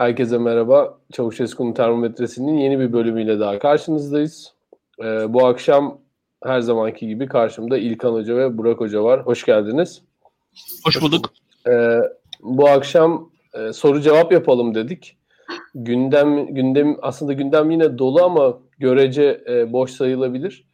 Herkese merhaba. Çavuşesku'nun termometresinin yeni bir bölümüyle daha karşınızdayız. Ee, bu akşam her zamanki gibi karşımda İlkan Hoca ve Burak Hoca var. Hoş geldiniz. Hoş bulduk. Ee, bu akşam e, soru cevap yapalım dedik. Gündem gündem aslında gündem yine dolu ama görece e, boş sayılabilir.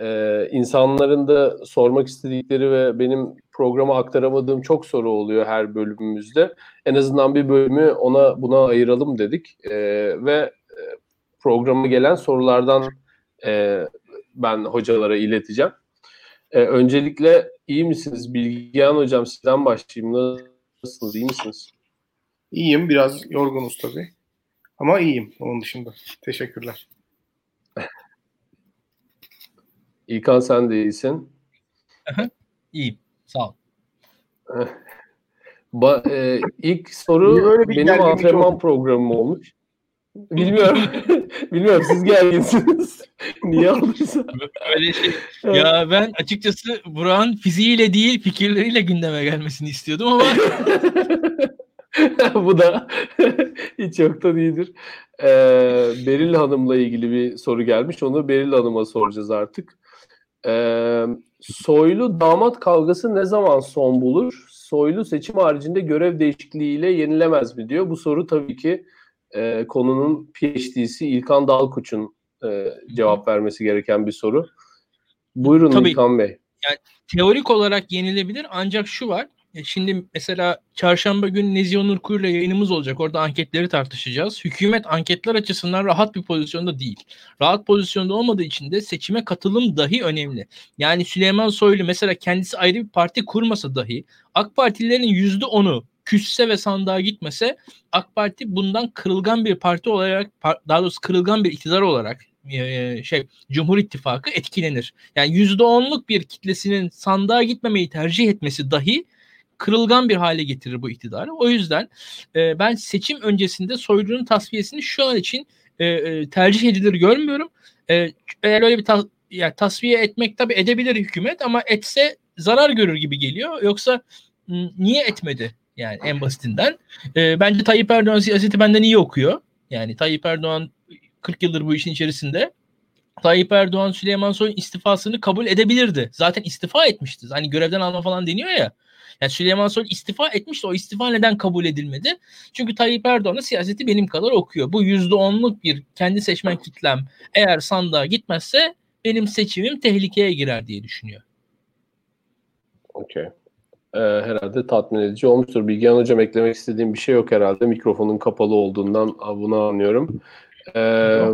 Ee, insanların da sormak istedikleri ve benim programa aktaramadığım çok soru oluyor her bölümümüzde. En azından bir bölümü ona buna ayıralım dedik ee, ve e, programa gelen sorulardan e, ben hocalara ileteceğim. Ee, öncelikle iyi misiniz? Bilgehan Hocam sizden başlayayım. Nasılsınız? İyi misiniz? İyiyim. Biraz yorgunuz tabii. Ama iyiyim onun dışında. Teşekkürler. İlkan sen de iyisin. İyiyim. Sağ ol. Ba, e, ilk soru böyle bir benim antrenman oldu? programım olmuş. Bilmiyorum. Bilmiyorum siz gerginsiniz. Niye aldıysa. Öyle şey. Ya ben açıkçası Burak'ın fiziğiyle değil fikirleriyle gündeme gelmesini istiyordum ama Bu da hiç yoktan iyidir. Ee, Beril Hanım'la ilgili bir soru gelmiş. Onu Beril Hanım'a soracağız artık. Ee, soylu damat kavgası ne zaman son bulur? Soylu seçim haricinde görev değişikliğiyle yenilemez mi diyor. Bu soru tabii ki e, konunun PhD'si İlkan Dalkuç'un e, cevap vermesi gereken bir soru. Buyurun Tabii. İlkan Bey. teorik olarak yenilebilir ancak şu var. E, Şimdi mesela çarşamba günü Nezih Onur Kuyu'yla yayınımız olacak. Orada anketleri tartışacağız. Hükümet anketler açısından rahat bir pozisyonda değil. Rahat pozisyonda olmadığı için de seçime katılım dahi önemli. Yani Süleyman Soylu mesela kendisi ayrı bir parti kurmasa dahi AK Partililerin %10'u küsse ve sandığa gitmese AK Parti bundan kırılgan bir parti olarak daha doğrusu kırılgan bir iktidar olarak e, şey Cumhur İttifakı etkilenir. Yani %10'luk bir kitlesinin sandığa gitmemeyi tercih etmesi dahi kırılgan bir hale getirir bu iktidarı. O yüzden e, ben seçim öncesinde soylunun tasfiyesini şu an için e, e, tercih edilir görmüyorum. E, eğer öyle bir ta- yani tasfiye etmek tabii edebilir hükümet ama etse zarar görür gibi geliyor. Yoksa m, niye etmedi? Yani en basitinden. E, bence Tayyip Erdoğan siyaseti benden iyi okuyor. Yani Tayyip Erdoğan 40 yıldır bu işin içerisinde. Tayyip Erdoğan Süleyman Soylu'nun istifasını kabul edebilirdi. Zaten istifa etmişti. Hani görevden alma falan deniyor ya. Yani Süleyman Soylu istifa etmişti. O istifa neden kabul edilmedi? Çünkü Tayyip Erdoğan'ın siyaseti benim kadar okuyor. Bu %10'luk bir kendi seçmen kitlem eğer sandığa gitmezse benim seçimim tehlikeye girer diye düşünüyor. Okey. Ee, herhalde tatmin edici olmuştur. Bilgehan Hocam eklemek istediğim bir şey yok herhalde. Mikrofonun kapalı olduğundan bunu anlıyorum. Ee,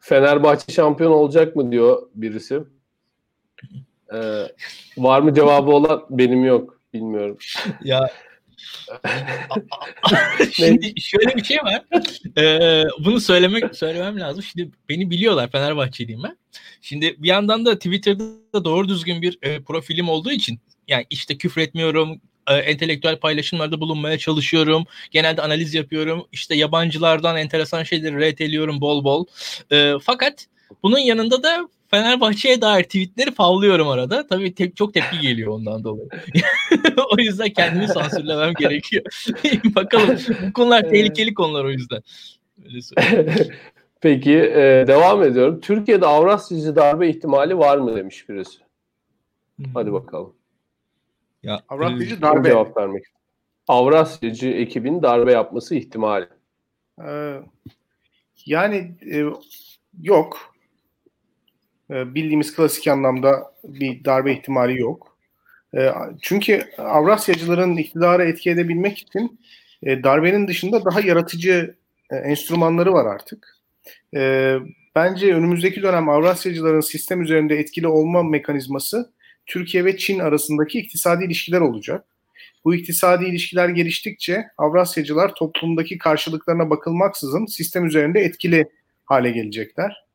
Fenerbahçe şampiyon olacak mı diyor birisi. Ee, var mı cevabı olan? Benim yok. Bilmiyorum. Ya Şimdi şöyle bir şey var. Ee, bunu söylemek söylemem lazım. Şimdi beni biliyorlar Fenerbahçeliyim ben. Şimdi bir yandan da Twitter'da doğru düzgün bir e, profilim olduğu için yani işte küfür etmiyorum, e, entelektüel paylaşımlarda bulunmaya çalışıyorum. Genelde analiz yapıyorum. İşte yabancılardan enteresan şeyleri RT'liyorum bol bol. E, fakat bunun yanında da Fenerbahçe'ye dair tweetleri favlıyorum arada. Tabii te- çok tepki geliyor ondan dolayı. o yüzden kendimi sansürlemem gerekiyor. Bakalım bu konular tehlikeli konular o yüzden. Öyle söyleyeyim. Peki e, devam ediyorum. Türkiye'de Avrasyacı darbe ihtimali var mı demiş birisi. Hadi bakalım. Ya, Avrasyacı Kim darbe. cevap vermek. Avrasyacı ekibin darbe yapması ihtimali. Ee, yani e, yok. Ee, bildiğimiz klasik anlamda bir darbe ihtimali yok. Ee, çünkü Avrasyacıların iktidarı etki edebilmek için e, darbenin dışında daha yaratıcı e, enstrümanları var artık. Ee, bence önümüzdeki dönem Avrasyacıların sistem üzerinde etkili olma mekanizması Türkiye ve Çin arasındaki iktisadi ilişkiler olacak. Bu iktisadi ilişkiler geliştikçe Avrasyacılar toplumdaki karşılıklarına bakılmaksızın sistem üzerinde etkili hale gelecekler.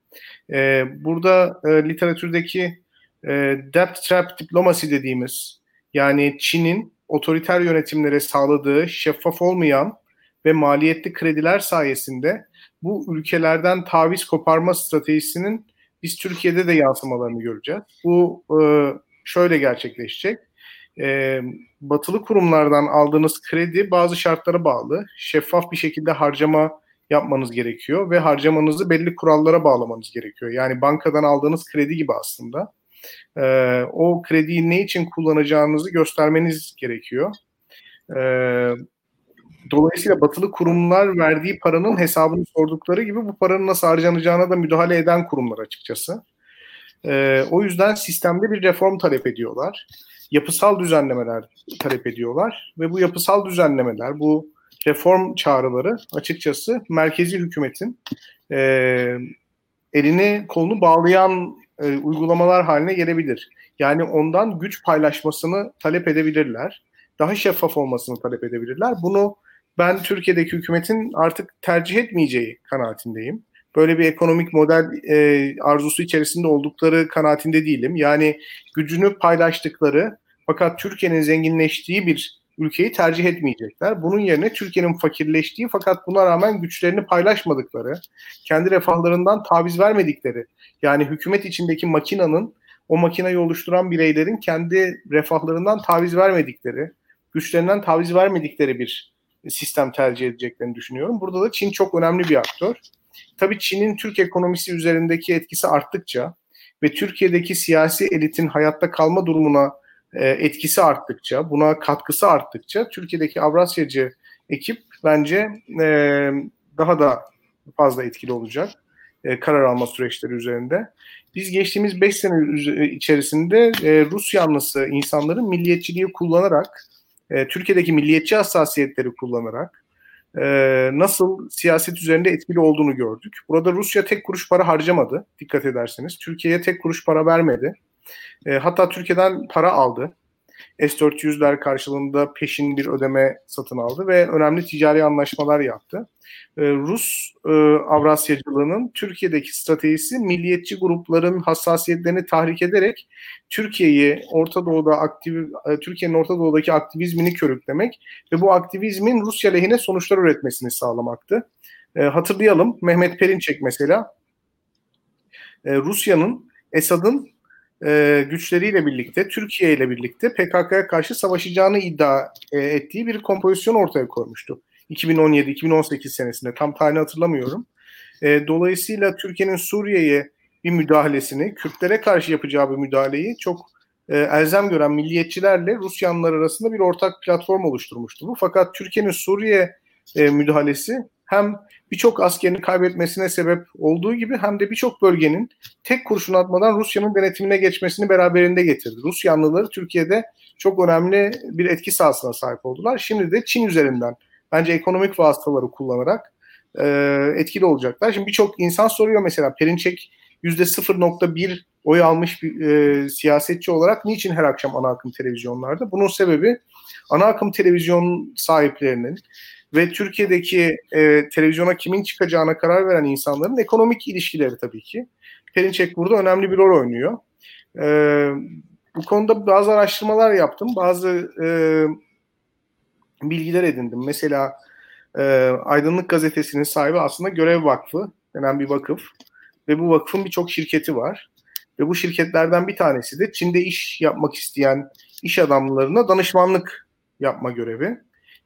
Ee, burada e, literatürdeki e, debt trap diplomasi dediğimiz yani Çin'in otoriter yönetimlere sağladığı şeffaf olmayan ve maliyetli krediler sayesinde bu ülkelerden taviz koparma stratejisinin biz Türkiye'de de yansımalarını göreceğiz. Bu e, şöyle gerçekleşecek. e, batılı kurumlardan aldığınız kredi bazı şartlara bağlı. Şeffaf bir şekilde harcama yapmanız gerekiyor ve harcamanızı belli kurallara bağlamanız gerekiyor. Yani bankadan aldığınız kredi gibi aslında. E, o krediyi ne için kullanacağınızı göstermeniz gerekiyor. E, dolayısıyla batılı kurumlar verdiği paranın hesabını sordukları gibi bu paranın nasıl harcanacağına da müdahale eden kurumlar açıkçası. E, o yüzden sistemde bir reform talep ediyorlar. Yapısal düzenlemeler talep ediyorlar ve bu yapısal düzenlemeler, bu reform çağrıları açıkçası merkezi hükümetin e, elini kolunu bağlayan e, uygulamalar haline gelebilir. Yani ondan güç paylaşmasını talep edebilirler. Daha şeffaf olmasını talep edebilirler. Bunu ben Türkiye'deki hükümetin artık tercih etmeyeceği kanaatindeyim. Böyle bir ekonomik model e, arzusu içerisinde oldukları kanaatinde değilim. Yani gücünü paylaştıkları fakat Türkiye'nin zenginleştiği bir ülkeyi tercih etmeyecekler. Bunun yerine Türkiye'nin fakirleştiği fakat buna rağmen güçlerini paylaşmadıkları, kendi refahlarından taviz vermedikleri, yani hükümet içindeki makinanın o makinayı oluşturan bireylerin kendi refahlarından taviz vermedikleri, güçlerinden taviz vermedikleri bir sistem tercih edeceklerini düşünüyorum. Burada da Çin çok önemli bir aktör. Tabii Çin'in Türk ekonomisi üzerindeki etkisi arttıkça ve Türkiye'deki siyasi elitin hayatta kalma durumuna e, etkisi arttıkça, buna katkısı arttıkça Türkiye'deki Avrasyacı ekip bence e, daha da fazla etkili olacak e, karar alma süreçleri üzerinde. Biz geçtiğimiz 5 sene içerisinde Rus yanlısı insanların milliyetçiliği kullanarak, Türkiye'deki milliyetçi hassasiyetleri kullanarak nasıl siyaset üzerinde etkili olduğunu gördük. Burada Rusya tek kuruş para harcamadı, dikkat ederseniz. Türkiye'ye tek kuruş para vermedi. E, hatta Türkiye'den para aldı. S-400'ler karşılığında peşin bir ödeme satın aldı ve önemli ticari anlaşmalar yaptı. E, Rus e, Avrasyacılığının Türkiye'deki stratejisi milliyetçi grupların hassasiyetlerini tahrik ederek Türkiye'yi Orta Doğu'da aktif e, Türkiye'nin Orta Doğu'daki aktivizmini körüklemek ve bu aktivizmin Rusya lehine sonuçlar üretmesini sağlamaktı. E, hatırlayalım Mehmet Perinçek mesela e, Rusya'nın Esad'ın e, güçleriyle birlikte, Türkiye ile birlikte PKK'ya karşı savaşacağını iddia e, ettiği bir kompozisyon ortaya koymuştu. 2017-2018 senesinde tam tarihini hatırlamıyorum. E, dolayısıyla Türkiye'nin Suriye'ye bir müdahalesini, Kürtlere karşı yapacağı bir müdahaleyi çok e, elzem gören milliyetçilerle Rusyanlar arasında bir ortak platform oluşturmuştu bu. Fakat Türkiye'nin Suriye e, müdahalesi hem birçok askerini kaybetmesine sebep olduğu gibi hem de birçok bölgenin tek kurşun atmadan Rusya'nın denetimine geçmesini beraberinde getirdi. Rus yanlıları Türkiye'de çok önemli bir etki sahasına sahip oldular. Şimdi de Çin üzerinden bence ekonomik vasıtaları kullanarak e, etkili olacaklar. Şimdi birçok insan soruyor mesela Perinçek %0.1 oy almış bir e, siyasetçi olarak niçin her akşam ana akım televizyonlarda? Bunun sebebi ana akım televizyon sahiplerinin ve Türkiye'deki e, televizyona kimin çıkacağına karar veren insanların ekonomik ilişkileri tabii ki. Perinçek burada önemli bir rol oynuyor. E, bu konuda bazı araştırmalar yaptım, bazı e, bilgiler edindim. Mesela e, Aydınlık Gazetesi'nin sahibi aslında Görev Vakfı denen bir vakıf ve bu vakfın birçok şirketi var. Ve bu şirketlerden bir tanesi de Çin'de iş yapmak isteyen iş adamlarına danışmanlık yapma görevi.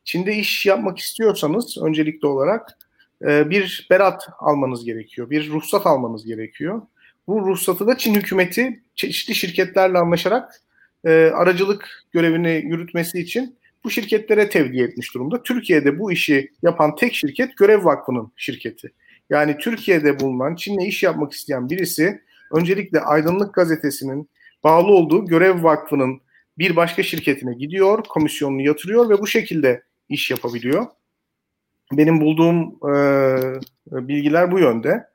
Çin'de iş yapmak istiyorsanız öncelikli olarak e, bir berat almanız gerekiyor. Bir ruhsat almanız gerekiyor. Bu ruhsatı da Çin hükümeti çeşitli şirketlerle anlaşarak e, aracılık görevini yürütmesi için bu şirketlere tevdi etmiş durumda. Türkiye'de bu işi yapan tek şirket Görev Vakfı'nın şirketi. Yani Türkiye'de bulunan Çin'le iş yapmak isteyen birisi öncelikle Aydınlık Gazetesi'nin bağlı olduğu Görev Vakfı'nın bir başka şirketine gidiyor, komisyonunu yatırıyor ve bu şekilde iş yapabiliyor. Benim bulduğum e, bilgiler bu yönde.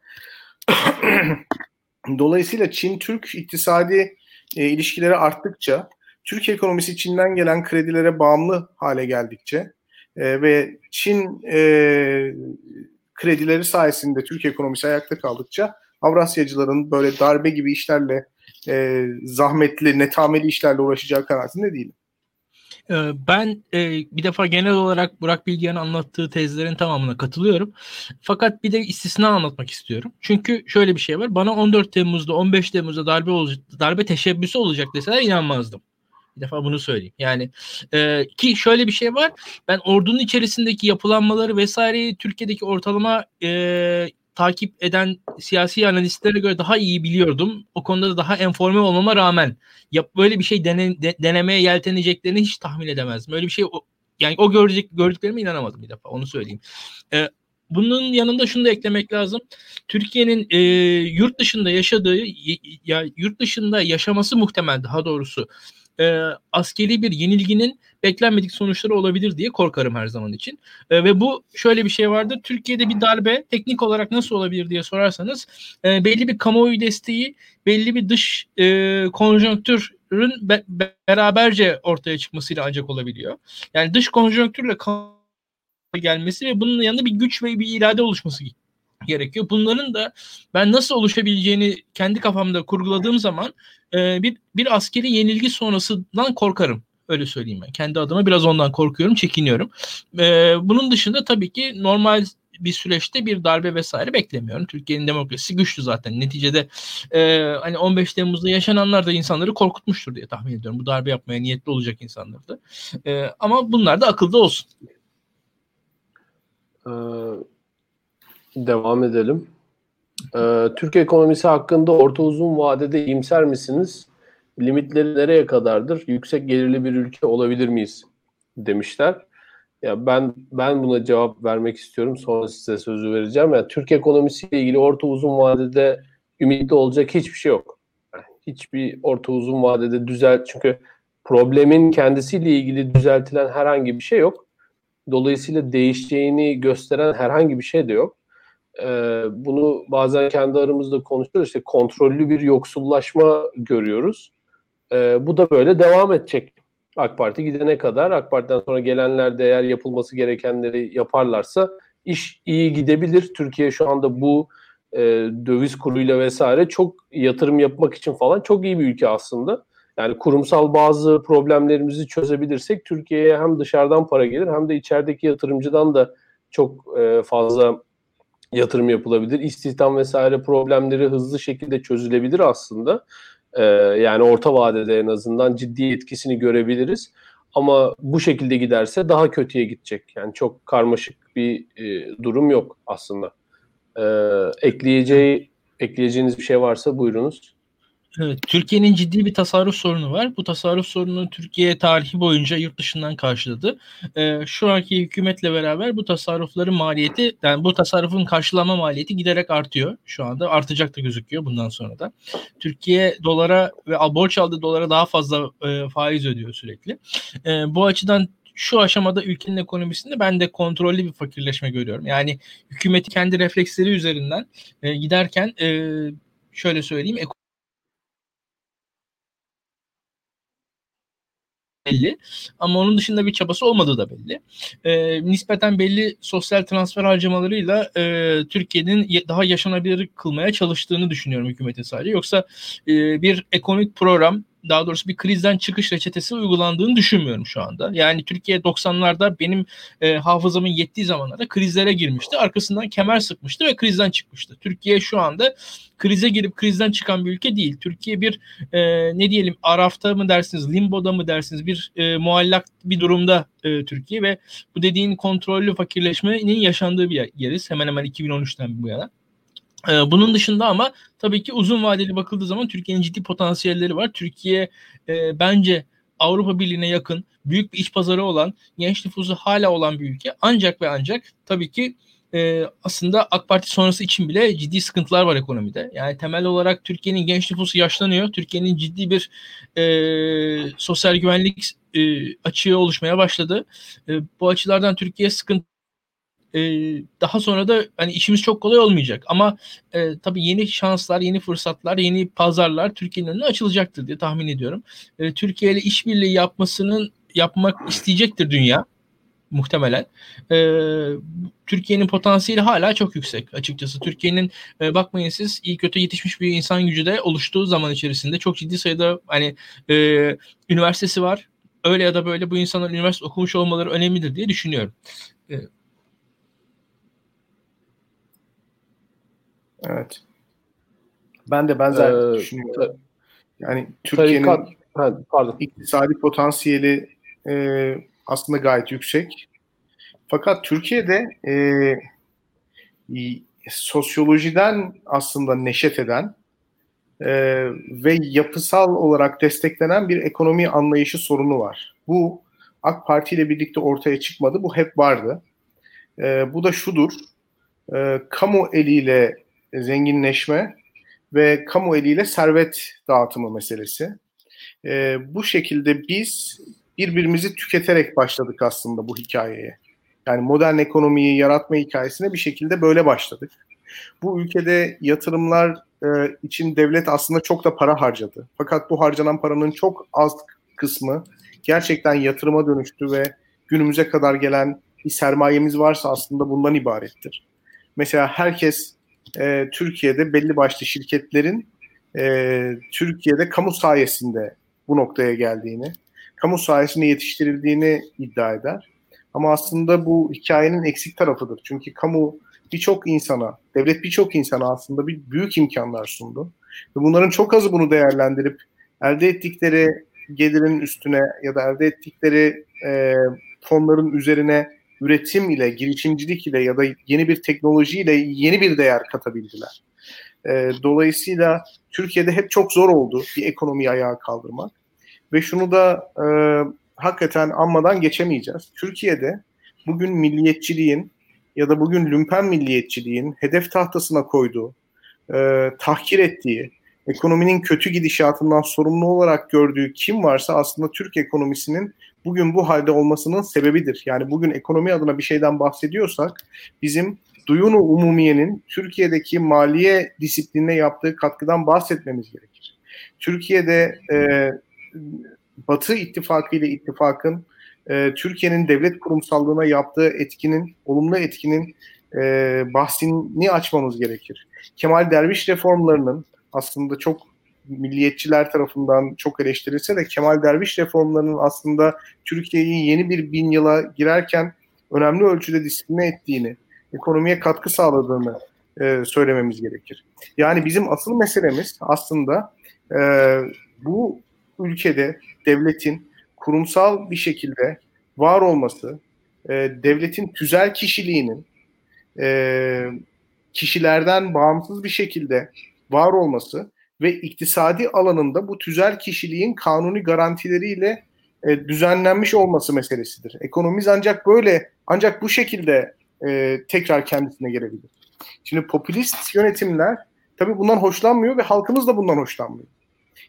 Dolayısıyla Çin-Türk iktisadi e, ilişkileri arttıkça, Türk ekonomisi Çin'den gelen kredilere bağımlı hale geldikçe e, ve Çin e, kredileri sayesinde Türk ekonomisi ayakta kaldıkça Avrasyacıların böyle darbe gibi işlerle e, zahmetli, netameli işlerle uğraşacağı kanaatinde değilim. Ee, ben e, bir defa genel olarak Burak Bilgehan'ın anlattığı tezlerin tamamına katılıyorum. Fakat bir de istisna anlatmak istiyorum. Çünkü şöyle bir şey var. Bana 14 Temmuz'da 15 Temmuz'da darbe olacak, darbe teşebbüsü olacak deseler inanmazdım. Bir defa bunu söyleyeyim. Yani e, ki şöyle bir şey var. Ben ordunun içerisindeki yapılanmaları vesaireyi Türkiye'deki ortalama e, takip eden siyasi analistlere göre daha iyi biliyordum. O konuda da daha enforme olmama rağmen yap böyle bir şey dene, de, denemeye yelteneceklerini hiç tahmin edemezdim. Öyle bir şey yani o görecek gördüklerime inanamadım bir defa onu söyleyeyim. Ee, bunun yanında şunu da eklemek lazım. Türkiye'nin e, yurt dışında yaşadığı ya yurt dışında yaşaması muhtemel daha doğrusu e, askeri bir yenilginin beklenmedik sonuçları olabilir diye korkarım her zaman için. E, ve bu şöyle bir şey vardır. Türkiye'de bir darbe teknik olarak nasıl olabilir diye sorarsanız e, belli bir kamuoyu desteği, belli bir dış e, konjonktürün be, beraberce ortaya çıkmasıyla ancak olabiliyor. Yani dış konjonktürle gelmesi ve bunun yanında bir güç ve bir irade oluşması gerekiyor. Bunların da ben nasıl oluşabileceğini kendi kafamda kurguladığım zaman e, bir bir askeri yenilgi sonrasından korkarım. Öyle söyleyeyim ben. Kendi adıma biraz ondan korkuyorum, çekiniyorum. E, bunun dışında tabii ki normal bir süreçte bir darbe vesaire beklemiyorum. Türkiye'nin demokrasisi güçlü zaten. Neticede e, hani 15 Temmuz'da yaşananlar da insanları korkutmuştur diye tahmin ediyorum. Bu darbe yapmaya niyetli olacak insanlardı. E, ama bunlar da akılda olsun. Ee, devam edelim. Ee, Türk ekonomisi hakkında orta uzun vadede iyimser misiniz? Limitleri nereye kadardır? Yüksek gelirli bir ülke olabilir miyiz? Demişler. Ya ben ben buna cevap vermek istiyorum. Sonra size sözü vereceğim. Yani Türk ekonomisiyle ilgili orta uzun vadede ümitli olacak hiçbir şey yok. hiçbir orta uzun vadede düzel çünkü problemin kendisiyle ilgili düzeltilen herhangi bir şey yok. Dolayısıyla değişeceğini gösteren herhangi bir şey de yok. Ee, bunu bazen kendi aramızda konuşuyoruz. İşte kontrollü bir yoksullaşma görüyoruz. Ee, bu da böyle devam edecek. AK Parti gidene kadar AK Parti'den sonra gelenler de eğer yapılması gerekenleri yaparlarsa iş iyi gidebilir. Türkiye şu anda bu e, döviz kuruyla vesaire çok yatırım yapmak için falan çok iyi bir ülke aslında. Yani kurumsal bazı problemlerimizi çözebilirsek Türkiye'ye hem dışarıdan para gelir hem de içerideki yatırımcıdan da çok e, fazla yatırım yapılabilir. İstihdam vesaire problemleri hızlı şekilde çözülebilir aslında. E, yani orta vadede en azından ciddi etkisini görebiliriz. Ama bu şekilde giderse daha kötüye gidecek. Yani çok karmaşık bir e, durum yok aslında. E, ekleyeceği ekleyeceğiniz bir şey varsa buyurunuz. Türkiye'nin ciddi bir tasarruf sorunu var. Bu tasarruf sorununu Türkiye tarihi boyunca yurt dışından karşıladı. Ee, şu anki hükümetle beraber bu tasarrufların maliyeti, yani bu tasarrufun karşılama maliyeti giderek artıyor. Şu anda artacak da gözüküyor bundan sonra da. Türkiye dolara ve borç aldığı dolara daha fazla e, faiz ödüyor sürekli. E, bu açıdan şu aşamada ülkenin ekonomisinde ben de kontrollü bir fakirleşme görüyorum. Yani hükümeti kendi refleksleri üzerinden e, giderken e, şöyle söyleyeyim belli. Ama onun dışında bir çabası olmadığı da belli. E, nispeten belli sosyal transfer harcamalarıyla e, Türkiye'nin daha yaşanabilir kılmaya çalıştığını düşünüyorum hükümetin sadece. Yoksa e, bir ekonomik program daha doğrusu bir krizden çıkış reçetesi uygulandığını düşünmüyorum şu anda. Yani Türkiye 90'larda benim e, hafızamın yettiği zamanlarda krizlere girmişti. Arkasından kemer sıkmıştı ve krizden çıkmıştı. Türkiye şu anda krize girip krizden çıkan bir ülke değil. Türkiye bir e, ne diyelim arafta mı dersiniz, limboda mı dersiniz bir e, muallak bir durumda e, Türkiye ve bu dediğin kontrollü fakirleşmenin yaşandığı bir yeriz. Hemen hemen 2013'ten bu yana. Ee, bunun dışında ama tabii ki uzun vadeli bakıldığı zaman Türkiye'nin ciddi potansiyelleri var. Türkiye e, bence Avrupa Birliği'ne yakın, büyük bir iç pazarı olan, genç nüfusu hala olan bir ülke. Ancak ve ancak tabii ki e, aslında AK Parti sonrası için bile ciddi sıkıntılar var ekonomide. Yani temel olarak Türkiye'nin genç nüfusu yaşlanıyor. Türkiye'nin ciddi bir e, sosyal güvenlik e, açığı oluşmaya başladı. E, bu açılardan Türkiye sıkıntı e, daha sonra da hani işimiz çok kolay olmayacak. Ama e, tabii yeni şanslar, yeni fırsatlar, yeni pazarlar Türkiye'nin önüne açılacaktır diye tahmin ediyorum. E, Türkiye ile işbirliği yapmasının yapmak isteyecektir dünya muhtemelen. E, Türkiye'nin potansiyeli hala çok yüksek açıkçası. Türkiye'nin e, bakmayın siz iyi kötü yetişmiş bir insan gücü de oluştuğu zaman içerisinde çok ciddi sayıda hani e, üniversitesi var. Öyle ya da böyle bu insanlar üniversite okumuş olmaları önemlidir diye düşünüyorum. E, Evet. Ben de benzer ee, düşünüyorum. Yani Türkiye'nin pardon. İktisadi potansiyeli e, aslında gayet yüksek. Fakat Türkiye'de e, sosyolojiden aslında neşet eden e, ve yapısal olarak desteklenen bir ekonomi anlayışı sorunu var. Bu AK Parti ile birlikte ortaya çıkmadı. Bu hep vardı. E, bu da şudur. E, kamu eliyle zenginleşme ve kamu eliyle servet dağıtımı meselesi. E, bu şekilde biz birbirimizi tüketerek başladık aslında bu hikayeye. Yani modern ekonomiyi yaratma hikayesine bir şekilde böyle başladık. Bu ülkede yatırımlar e, için devlet aslında çok da para harcadı. Fakat bu harcanan paranın çok az kısmı gerçekten yatırıma dönüştü ve günümüze kadar gelen bir sermayemiz varsa aslında bundan ibarettir. Mesela herkes e, Türkiye'de belli başlı şirketlerin e, Türkiye'de kamu sayesinde bu noktaya geldiğini, kamu sayesinde yetiştirildiğini iddia eder. Ama aslında bu hikayenin eksik tarafıdır. Çünkü kamu birçok insana, devlet birçok insana aslında bir büyük imkanlar sundu. Ve bunların çok azı bunu değerlendirip elde ettikleri gelirin üstüne ya da elde ettikleri e, fonların üzerine üretim ile, girişimcilik ile ya da yeni bir teknoloji ile yeni bir değer katabildiler. E, dolayısıyla Türkiye'de hep çok zor oldu bir ekonomiyi ayağa kaldırmak. Ve şunu da e, hakikaten anmadan geçemeyeceğiz. Türkiye'de bugün milliyetçiliğin ya da bugün lümpen milliyetçiliğin hedef tahtasına koyduğu, e, tahkir ettiği, ekonominin kötü gidişatından sorumlu olarak gördüğü kim varsa aslında Türk ekonomisinin bugün bu halde olmasının sebebidir. Yani bugün ekonomi adına bir şeyden bahsediyorsak bizim duyunu umumiyenin Türkiye'deki maliye disiplinine yaptığı katkıdan bahsetmemiz gerekir. Türkiye'de e, Batı ittifakı ile ittifakın e, Türkiye'nin devlet kurumsallığına yaptığı etkinin, olumlu etkinin e, bahsini açmamız gerekir. Kemal Derviş reformlarının aslında çok milliyetçiler tarafından çok eleştirilse de Kemal Derviş reformlarının aslında Türkiye'yi yeni bir bin yıla girerken önemli ölçüde disipline ettiğini, ekonomiye katkı sağladığını e, söylememiz gerekir. Yani bizim asıl meselemiz aslında e, bu ülkede devletin kurumsal bir şekilde var olması, e, devletin tüzel kişiliğinin e, kişilerden bağımsız bir şekilde var olması ve iktisadi alanında bu tüzel kişiliğin kanuni garantileriyle e, düzenlenmiş olması meselesidir. Ekonomimiz ancak böyle, ancak bu şekilde e, tekrar kendisine gelebilir. Şimdi popülist yönetimler tabii bundan hoşlanmıyor ve halkımız da bundan hoşlanmıyor.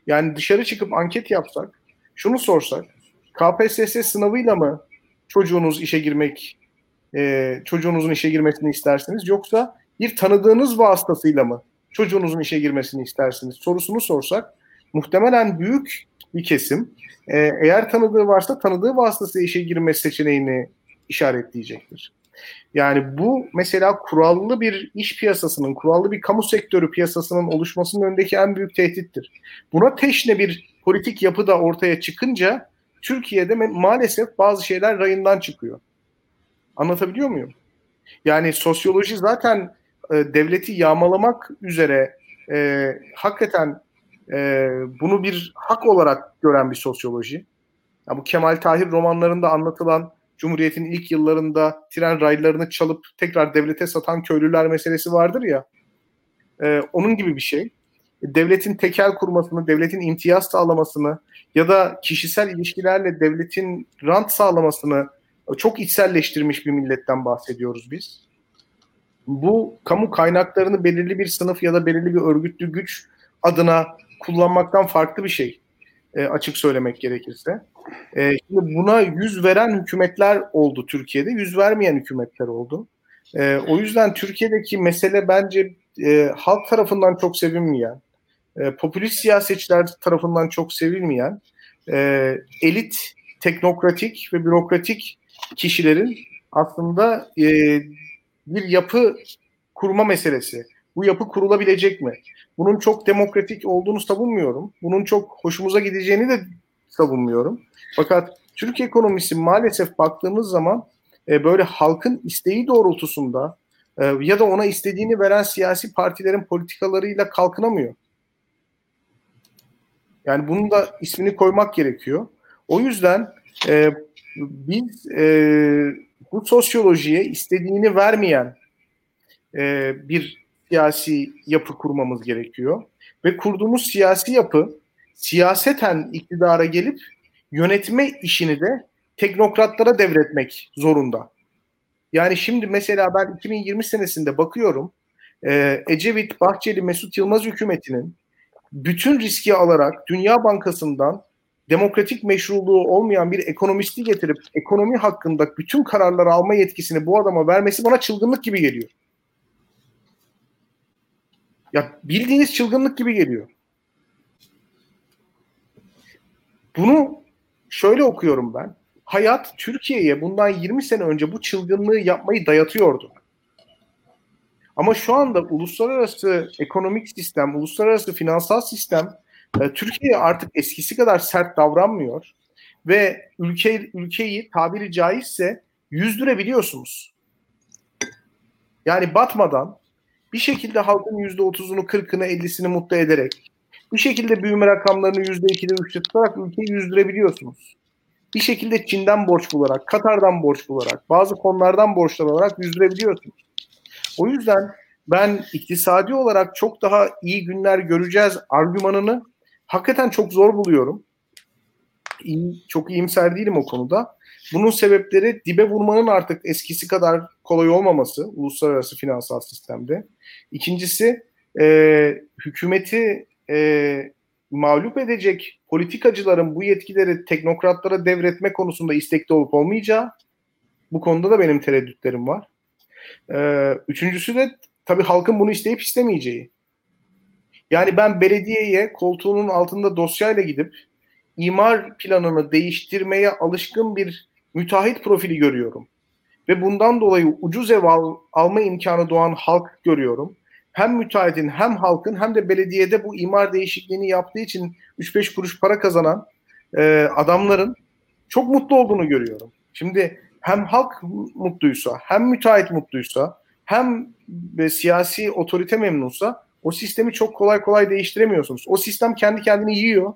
Yani dışarı çıkıp anket yapsak, şunu sorsak, KPSS sınavıyla mı çocuğunuz işe girmek, e, çocuğunuzun işe girmesini istersiniz yoksa bir tanıdığınız vasıtasıyla mı çocuğunuzun işe girmesini istersiniz sorusunu sorsak muhtemelen büyük bir kesim e, eğer tanıdığı varsa tanıdığı vasıtasıyla işe girme seçeneğini işaretleyecektir. Yani bu mesela kurallı bir iş piyasasının, kurallı bir kamu sektörü piyasasının oluşmasının önündeki en büyük tehdittir. Buna teşne bir politik yapı da ortaya çıkınca Türkiye'de maalesef bazı şeyler rayından çıkıyor. Anlatabiliyor muyum? Yani sosyoloji zaten e, devleti yağmalamak üzere e, hakikaten e, bunu bir hak olarak gören bir sosyoloji. Ya bu Kemal Tahir romanlarında anlatılan Cumhuriyet'in ilk yıllarında tren raylarını çalıp tekrar devlete satan köylüler meselesi vardır ya. E, onun gibi bir şey. Devletin tekel kurmasını, devletin imtiyaz sağlamasını ya da kişisel ilişkilerle devletin rant sağlamasını çok içselleştirmiş bir milletten bahsediyoruz biz. Bu kamu kaynaklarını belirli bir sınıf ya da belirli bir örgütlü güç adına kullanmaktan farklı bir şey e, açık söylemek gerekirse. E, şimdi buna yüz veren hükümetler oldu Türkiye'de, yüz vermeyen hükümetler oldu. E, o yüzden Türkiye'deki mesele bence e, halk tarafından çok sevinmeyen, e, popülist siyasetçiler tarafından çok sevilmeyen, e, elit, teknokratik ve bürokratik kişilerin aslında e, bir yapı kurma meselesi. Bu yapı kurulabilecek mi? Bunun çok demokratik olduğunu savunmuyorum. Bunun çok hoşumuza gideceğini de savunmuyorum. Fakat Türk ekonomisi maalesef baktığımız zaman e, böyle halkın isteği doğrultusunda e, ya da ona istediğini veren siyasi partilerin politikalarıyla kalkınamıyor. Yani bunun da ismini koymak gerekiyor. O yüzden e, biz e, bu sosyolojiye istediğini vermeyen e, bir siyasi yapı kurmamız gerekiyor. Ve kurduğumuz siyasi yapı siyaseten iktidara gelip yönetme işini de teknokratlara devretmek zorunda. Yani şimdi mesela ben 2020 senesinde bakıyorum e, Ecevit, Bahçeli, Mesut Yılmaz hükümetinin bütün riski alarak Dünya Bankası'ndan demokratik meşruluğu olmayan bir ekonomisti getirip ekonomi hakkında bütün kararları alma yetkisini bu adama vermesi bana çılgınlık gibi geliyor. Ya bildiğiniz çılgınlık gibi geliyor. Bunu şöyle okuyorum ben. Hayat Türkiye'ye bundan 20 sene önce bu çılgınlığı yapmayı dayatıyordu. Ama şu anda uluslararası ekonomik sistem, uluslararası finansal sistem e, Türkiye artık eskisi kadar sert davranmıyor ve ülke ülkeyi tabiri caizse yüzdürebiliyorsunuz. Yani batmadan bir şekilde halkın yüzde otuzunu, kırkını, ellisini mutlu ederek bir şekilde büyüme rakamlarını yüzde ikide üçte tutarak ülkeyi yüzdürebiliyorsunuz. Bir şekilde Çin'den borç bularak, Katar'dan borç bularak, bazı konulardan borçlar alarak yüzdürebiliyorsunuz. O yüzden ben iktisadi olarak çok daha iyi günler göreceğiz argümanını hakikaten çok zor buluyorum. İyi, çok iyimser değilim o konuda. Bunun sebepleri dibe vurmanın artık eskisi kadar kolay olmaması uluslararası finansal sistemde. İkincisi e, hükümeti e, mağlup edecek politikacıların bu yetkileri teknokratlara devretme konusunda istekli olup olmayacağı. Bu konuda da benim tereddütlerim var. Ee, üçüncüsü de tabii halkın bunu isteyip istemeyeceği. Yani ben belediyeye koltuğunun altında dosyayla gidip imar planını değiştirmeye alışkın bir müteahhit profili görüyorum. Ve bundan dolayı ucuz ev al, alma imkanı doğan halk görüyorum. Hem müteahhitin hem halkın hem de belediyede bu imar değişikliğini yaptığı için 3-5 kuruş para kazanan e, adamların çok mutlu olduğunu görüyorum. Şimdi hem halk mutluysa, hem müteahhit mutluysa, hem e, siyasi otorite memnunsa o sistemi çok kolay kolay değiştiremiyorsunuz. O sistem kendi kendini yiyor,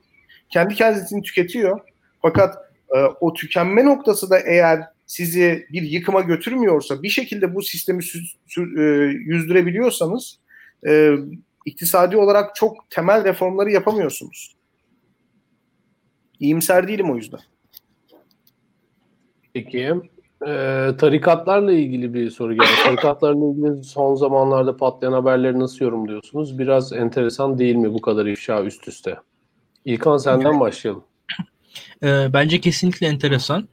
kendi kendisini tüketiyor. Fakat e, o tükenme noktası da eğer sizi bir yıkıma götürmüyorsa, bir şekilde bu sistemi sü- e, yüzdürebiliyorsanız e, iktisadi olarak çok temel reformları yapamıyorsunuz. İyimser değilim o yüzden. Peki. Ee, tarikatlarla ilgili bir soru geldi. Tarikatlarla ilgili son zamanlarda patlayan haberleri nasıl yorumluyorsunuz? Biraz enteresan değil mi bu kadar ifşa üst üste? İlkan senden başlayalım. E, bence kesinlikle enteresan.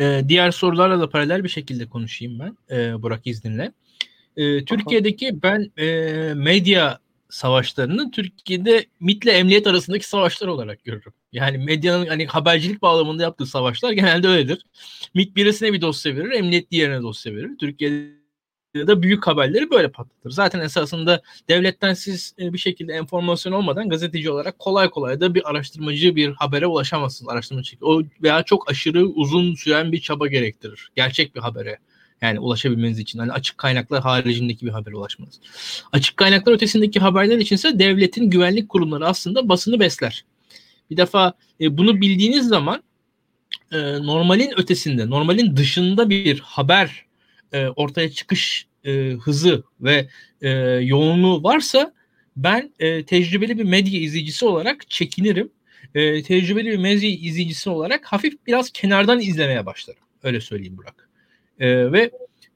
E, diğer sorularla da paralel bir şekilde konuşayım ben e, Burak izninle. E, Türkiye'deki ben e, medya savaşlarını Türkiye'de MIT ile emniyet arasındaki savaşlar olarak görürüm. Yani medyanın hani habercilik bağlamında yaptığı savaşlar genelde öyledir. MIT birisine bir dosya verir, emniyet diğerine dosya verir. Türkiye'de de büyük haberleri böyle patlatır. Zaten esasında devletten siz e, bir şekilde enformasyon olmadan gazeteci olarak kolay kolay da bir araştırmacı bir habere ulaşamazsınız. Araştırma O veya çok aşırı uzun süren bir çaba gerektirir. Gerçek bir habere yani ulaşabilmeniz için hani açık kaynaklar haricindeki bir habere ulaşmanız. Açık kaynaklar ötesindeki haberler içinse devletin güvenlik kurumları aslında basını besler. Bir defa e, bunu bildiğiniz zaman e, normalin ötesinde, normalin dışında bir haber e, ortaya çıkış e, hızı ve e, yoğunluğu varsa ben e, tecrübeli bir medya izleyicisi olarak çekinirim. E, tecrübeli bir medya izleyicisi olarak hafif biraz kenardan izlemeye başlarım. Öyle söyleyeyim Burak. E, ve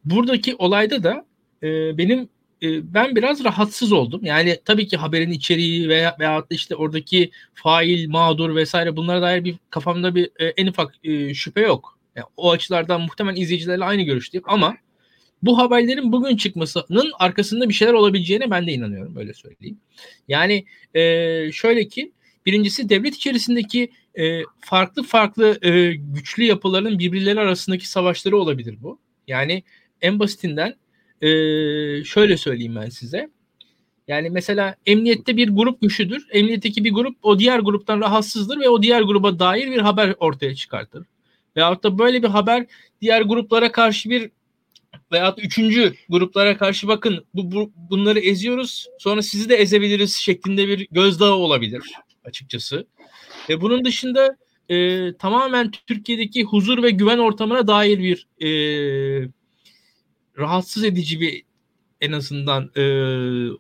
buradaki olayda da e, benim e, ben biraz rahatsız oldum. Yani tabii ki haberin içeriği veya veyahut da işte oradaki fail, mağdur vesaire bunlara dair bir kafamda bir e, en ufak e, şüphe yok. Yani o açılardan muhtemelen izleyicilerle aynı görüşteyim ama bu haberlerin bugün çıkmasının arkasında bir şeyler olabileceğine ben de inanıyorum öyle söyleyeyim. Yani e, şöyle ki birincisi devlet içerisindeki e, farklı farklı e, güçlü yapıların birbirleri arasındaki savaşları olabilir bu. Yani en basitinden e, şöyle söyleyeyim ben size. Yani mesela emniyette bir grup güçlüdür. Emniyetteki bir grup o diğer gruptan rahatsızdır ve o diğer gruba dair bir haber ortaya çıkartır. Veyahut da böyle bir haber diğer gruplara karşı bir veyahut üçüncü gruplara karşı bakın bu, bu bunları eziyoruz sonra sizi de ezebiliriz şeklinde bir gözdağı olabilir. açıkçası. E, bunun dışında e, tamamen Türkiye'deki huzur ve güven ortamına dair bir e, rahatsız edici bir en azından e,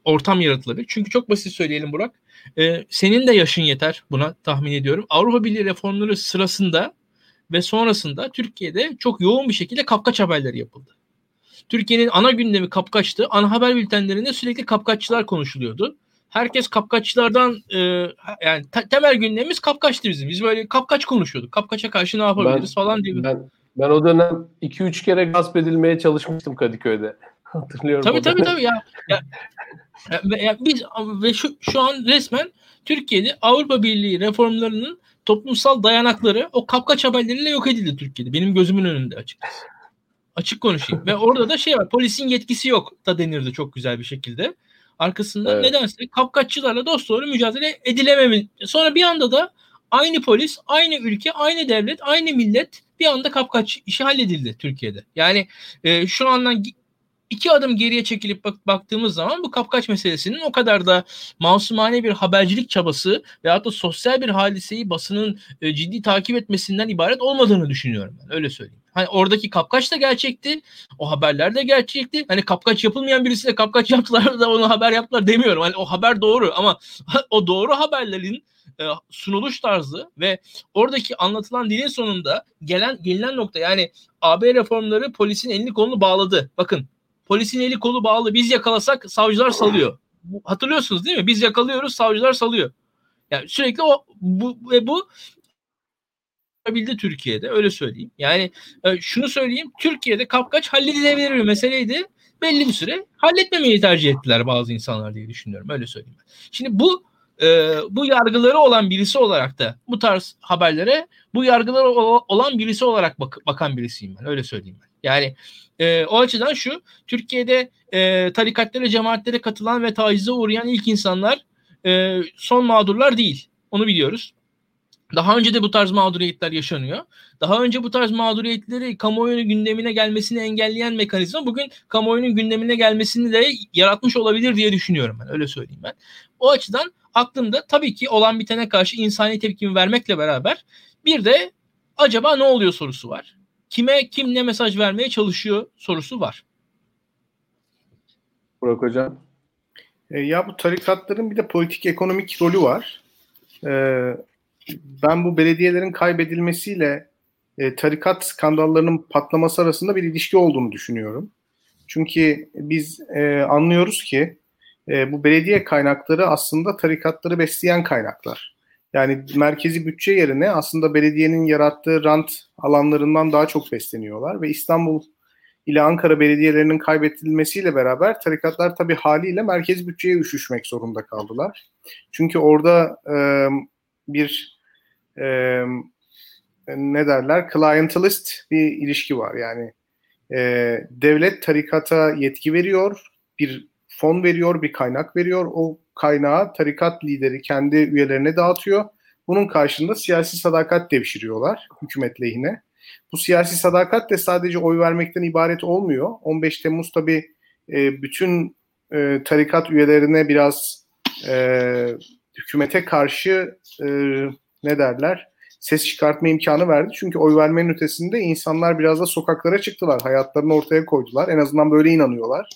ortam yaratılabilir. Çünkü çok basit söyleyelim Burak. E, senin de yaşın yeter buna tahmin ediyorum. Avrupa Birliği reformları sırasında ve sonrasında Türkiye'de çok yoğun bir şekilde kapkaç haberleri yapıldı. Türkiye'nin ana gündemi kapkaçtı. Ana haber bültenlerinde sürekli kapkaççılar konuşuluyordu. Herkes kapkaççılardan e, yani te- temel gündemimiz kapkaçtı bizim. Biz böyle kapkaç konuşuyorduk. Kapkaça karşı ne yapabiliriz ben, falan diye. Ben, ben o dönem 2-3 kere gasp edilmeye çalışmıştım Kadıköy'de. Hatırlıyorum. Tabii tabii tabii ya. ya, ya, ya biz ve şu, şu an resmen Türkiye'de Avrupa Birliği reformlarının toplumsal dayanakları o kapkaç haberleriyle yok edildi Türkiye'de. Benim gözümün önünde açıkçası. Açık konuşayım. Ve orada da şey var. Polisin yetkisi yok da denirdi çok güzel bir şekilde. Arkasında evet. nedense kapkaççılarla dost doğru mücadele edilememi. Sonra bir anda da aynı polis, aynı ülke, aynı devlet, aynı millet bir anda kapkaç işi halledildi Türkiye'de. Yani e, şu andan iki adım geriye çekilip bak, baktığımız zaman bu kapkaç meselesinin o kadar da masumane bir habercilik çabası veyahut da sosyal bir hadiseyi basının e, ciddi takip etmesinden ibaret olmadığını düşünüyorum ben. Öyle söyleyeyim. Hani oradaki kapkaç da gerçekti. O haberler de gerçekti. Hani kapkaç yapılmayan birisi de kapkaç yaptılar da onu haber yaptılar demiyorum. Hani o haber doğru ama o doğru haberlerin e, sunuluş tarzı ve oradaki anlatılan dilin sonunda gelen gelinen nokta yani AB reformları polisin elini kolunu bağladı. Bakın polisin eli kolu bağlı biz yakalasak savcılar salıyor. Hatırlıyorsunuz değil mi? Biz yakalıyoruz savcılar salıyor. Yani sürekli o bu ve bu bildi Türkiye'de öyle söyleyeyim. Yani e, şunu söyleyeyim Türkiye'de kapkaç halledilebilir bir meseleydi. Belli bir süre halletmemeyi tercih ettiler bazı insanlar diye düşünüyorum. Öyle söyleyeyim. Şimdi bu e, bu yargıları olan birisi olarak da bu tarz haberlere bu yargıları olan birisi olarak bak, bakan birisiyim ben. Öyle söyleyeyim ben. Yani e, o açıdan şu Türkiye'de e, tarikatlara cemaatlere katılan ve tacize uğrayan ilk insanlar e, son mağdurlar değil. Onu biliyoruz. Daha önce de bu tarz mağduriyetler yaşanıyor. Daha önce bu tarz mağduriyetleri kamuoyunun gündemine gelmesini engelleyen mekanizma bugün kamuoyunun gündemine gelmesini de yaratmış olabilir diye düşünüyorum ben. Öyle söyleyeyim ben. O açıdan aklımda tabii ki olan bitene karşı insani tepkimi vermekle beraber bir de acaba ne oluyor sorusu var. Kime kim ne mesaj vermeye çalışıyor sorusu var. Burak Hocam. E, ya bu tarikatların bir de politik ekonomik rolü var. E, ben bu belediyelerin kaybedilmesiyle e, tarikat skandallarının patlaması arasında bir ilişki olduğunu düşünüyorum. Çünkü biz e, anlıyoruz ki e, bu belediye kaynakları aslında tarikatları besleyen kaynaklar. Yani merkezi bütçe yerine aslında belediyenin yarattığı rant alanlarından daha çok besleniyorlar ve İstanbul ile Ankara belediyelerinin kaybedilmesiyle beraber tarikatlar tabii haliyle merkezi bütçeye üşüşmek zorunda kaldılar. Çünkü orada e, bir e, ne derler clientelist bir ilişki var. Yani e, devlet tarikata yetki veriyor, bir fon veriyor, bir kaynak veriyor. O kaynağı tarikat lideri kendi üyelerine dağıtıyor. Bunun karşılığında siyasi sadakat devşiriyorlar hükümet lehine. Bu siyasi sadakat de sadece oy vermekten ibaret olmuyor. 15 Temmuz tabi e, bütün e, tarikat üyelerine biraz e, hükümete karşı e, ne derler ses çıkartma imkanı verdi. Çünkü oy vermenin ötesinde insanlar biraz da sokaklara çıktılar. Hayatlarını ortaya koydular. En azından böyle inanıyorlar.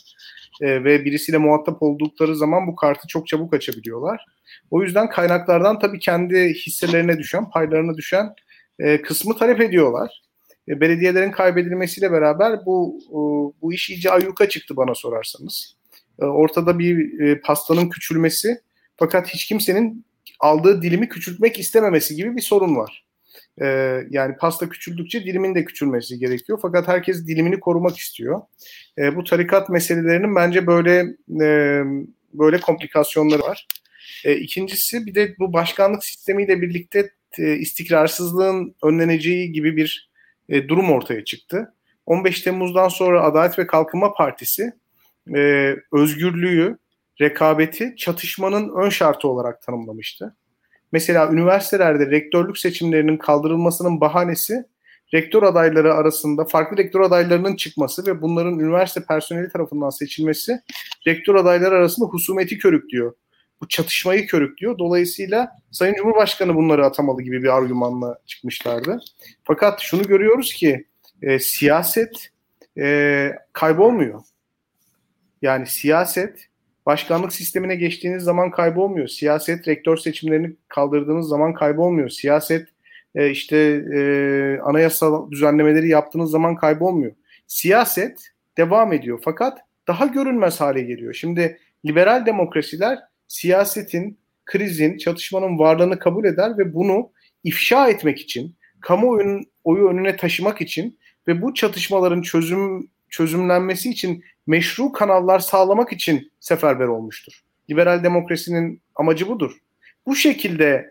E, ve birisiyle muhatap oldukları zaman bu kartı çok çabuk açabiliyorlar. O yüzden kaynaklardan tabii kendi hisselerine düşen, paylarına düşen e, kısmı talep ediyorlar. E, belediyelerin kaybedilmesiyle beraber bu e, bu iş iyice ayyuka çıktı bana sorarsanız. E, ortada bir e, pastanın küçülmesi fakat hiç kimsenin aldığı dilimi küçültmek istememesi gibi bir sorun var. E, yani pasta küçüldükçe dilimin de küçülmesi gerekiyor. Fakat herkes dilimini korumak istiyor. E, bu tarikat meselelerinin bence böyle e, böyle komplikasyonları var. E, ikincisi bir de bu başkanlık sistemiyle birlikte e, istikrarsızlığın önleneceği gibi bir e, durum ortaya çıktı. 15 Temmuz'dan sonra Adalet ve Kalkınma Partisi e, özgürlüğü, rekabeti çatışmanın ön şartı olarak tanımlamıştı. Mesela üniversitelerde rektörlük seçimlerinin kaldırılmasının bahanesi rektör adayları arasında farklı rektör adaylarının çıkması ve bunların üniversite personeli tarafından seçilmesi rektör adayları arasında husumeti körüklüyor bu çatışmayı körüklüyor. Dolayısıyla Sayın Cumhurbaşkanı bunları atamalı gibi bir argümanla çıkmışlardı. Fakat şunu görüyoruz ki e, siyaset e, kaybolmuyor. Yani siyaset başkanlık sistemine geçtiğiniz zaman kaybolmuyor. Siyaset rektör seçimlerini kaldırdığınız zaman kaybolmuyor. Siyaset e, işte e, anayasal düzenlemeleri yaptığınız zaman kaybolmuyor. Siyaset devam ediyor fakat daha görünmez hale geliyor. Şimdi liberal demokrasiler siyasetin, krizin, çatışmanın varlığını kabul eder ve bunu ifşa etmek için, kamuoyunun oyu önüne taşımak için ve bu çatışmaların çözüm çözümlenmesi için meşru kanallar sağlamak için seferber olmuştur. Liberal demokrasinin amacı budur. Bu şekilde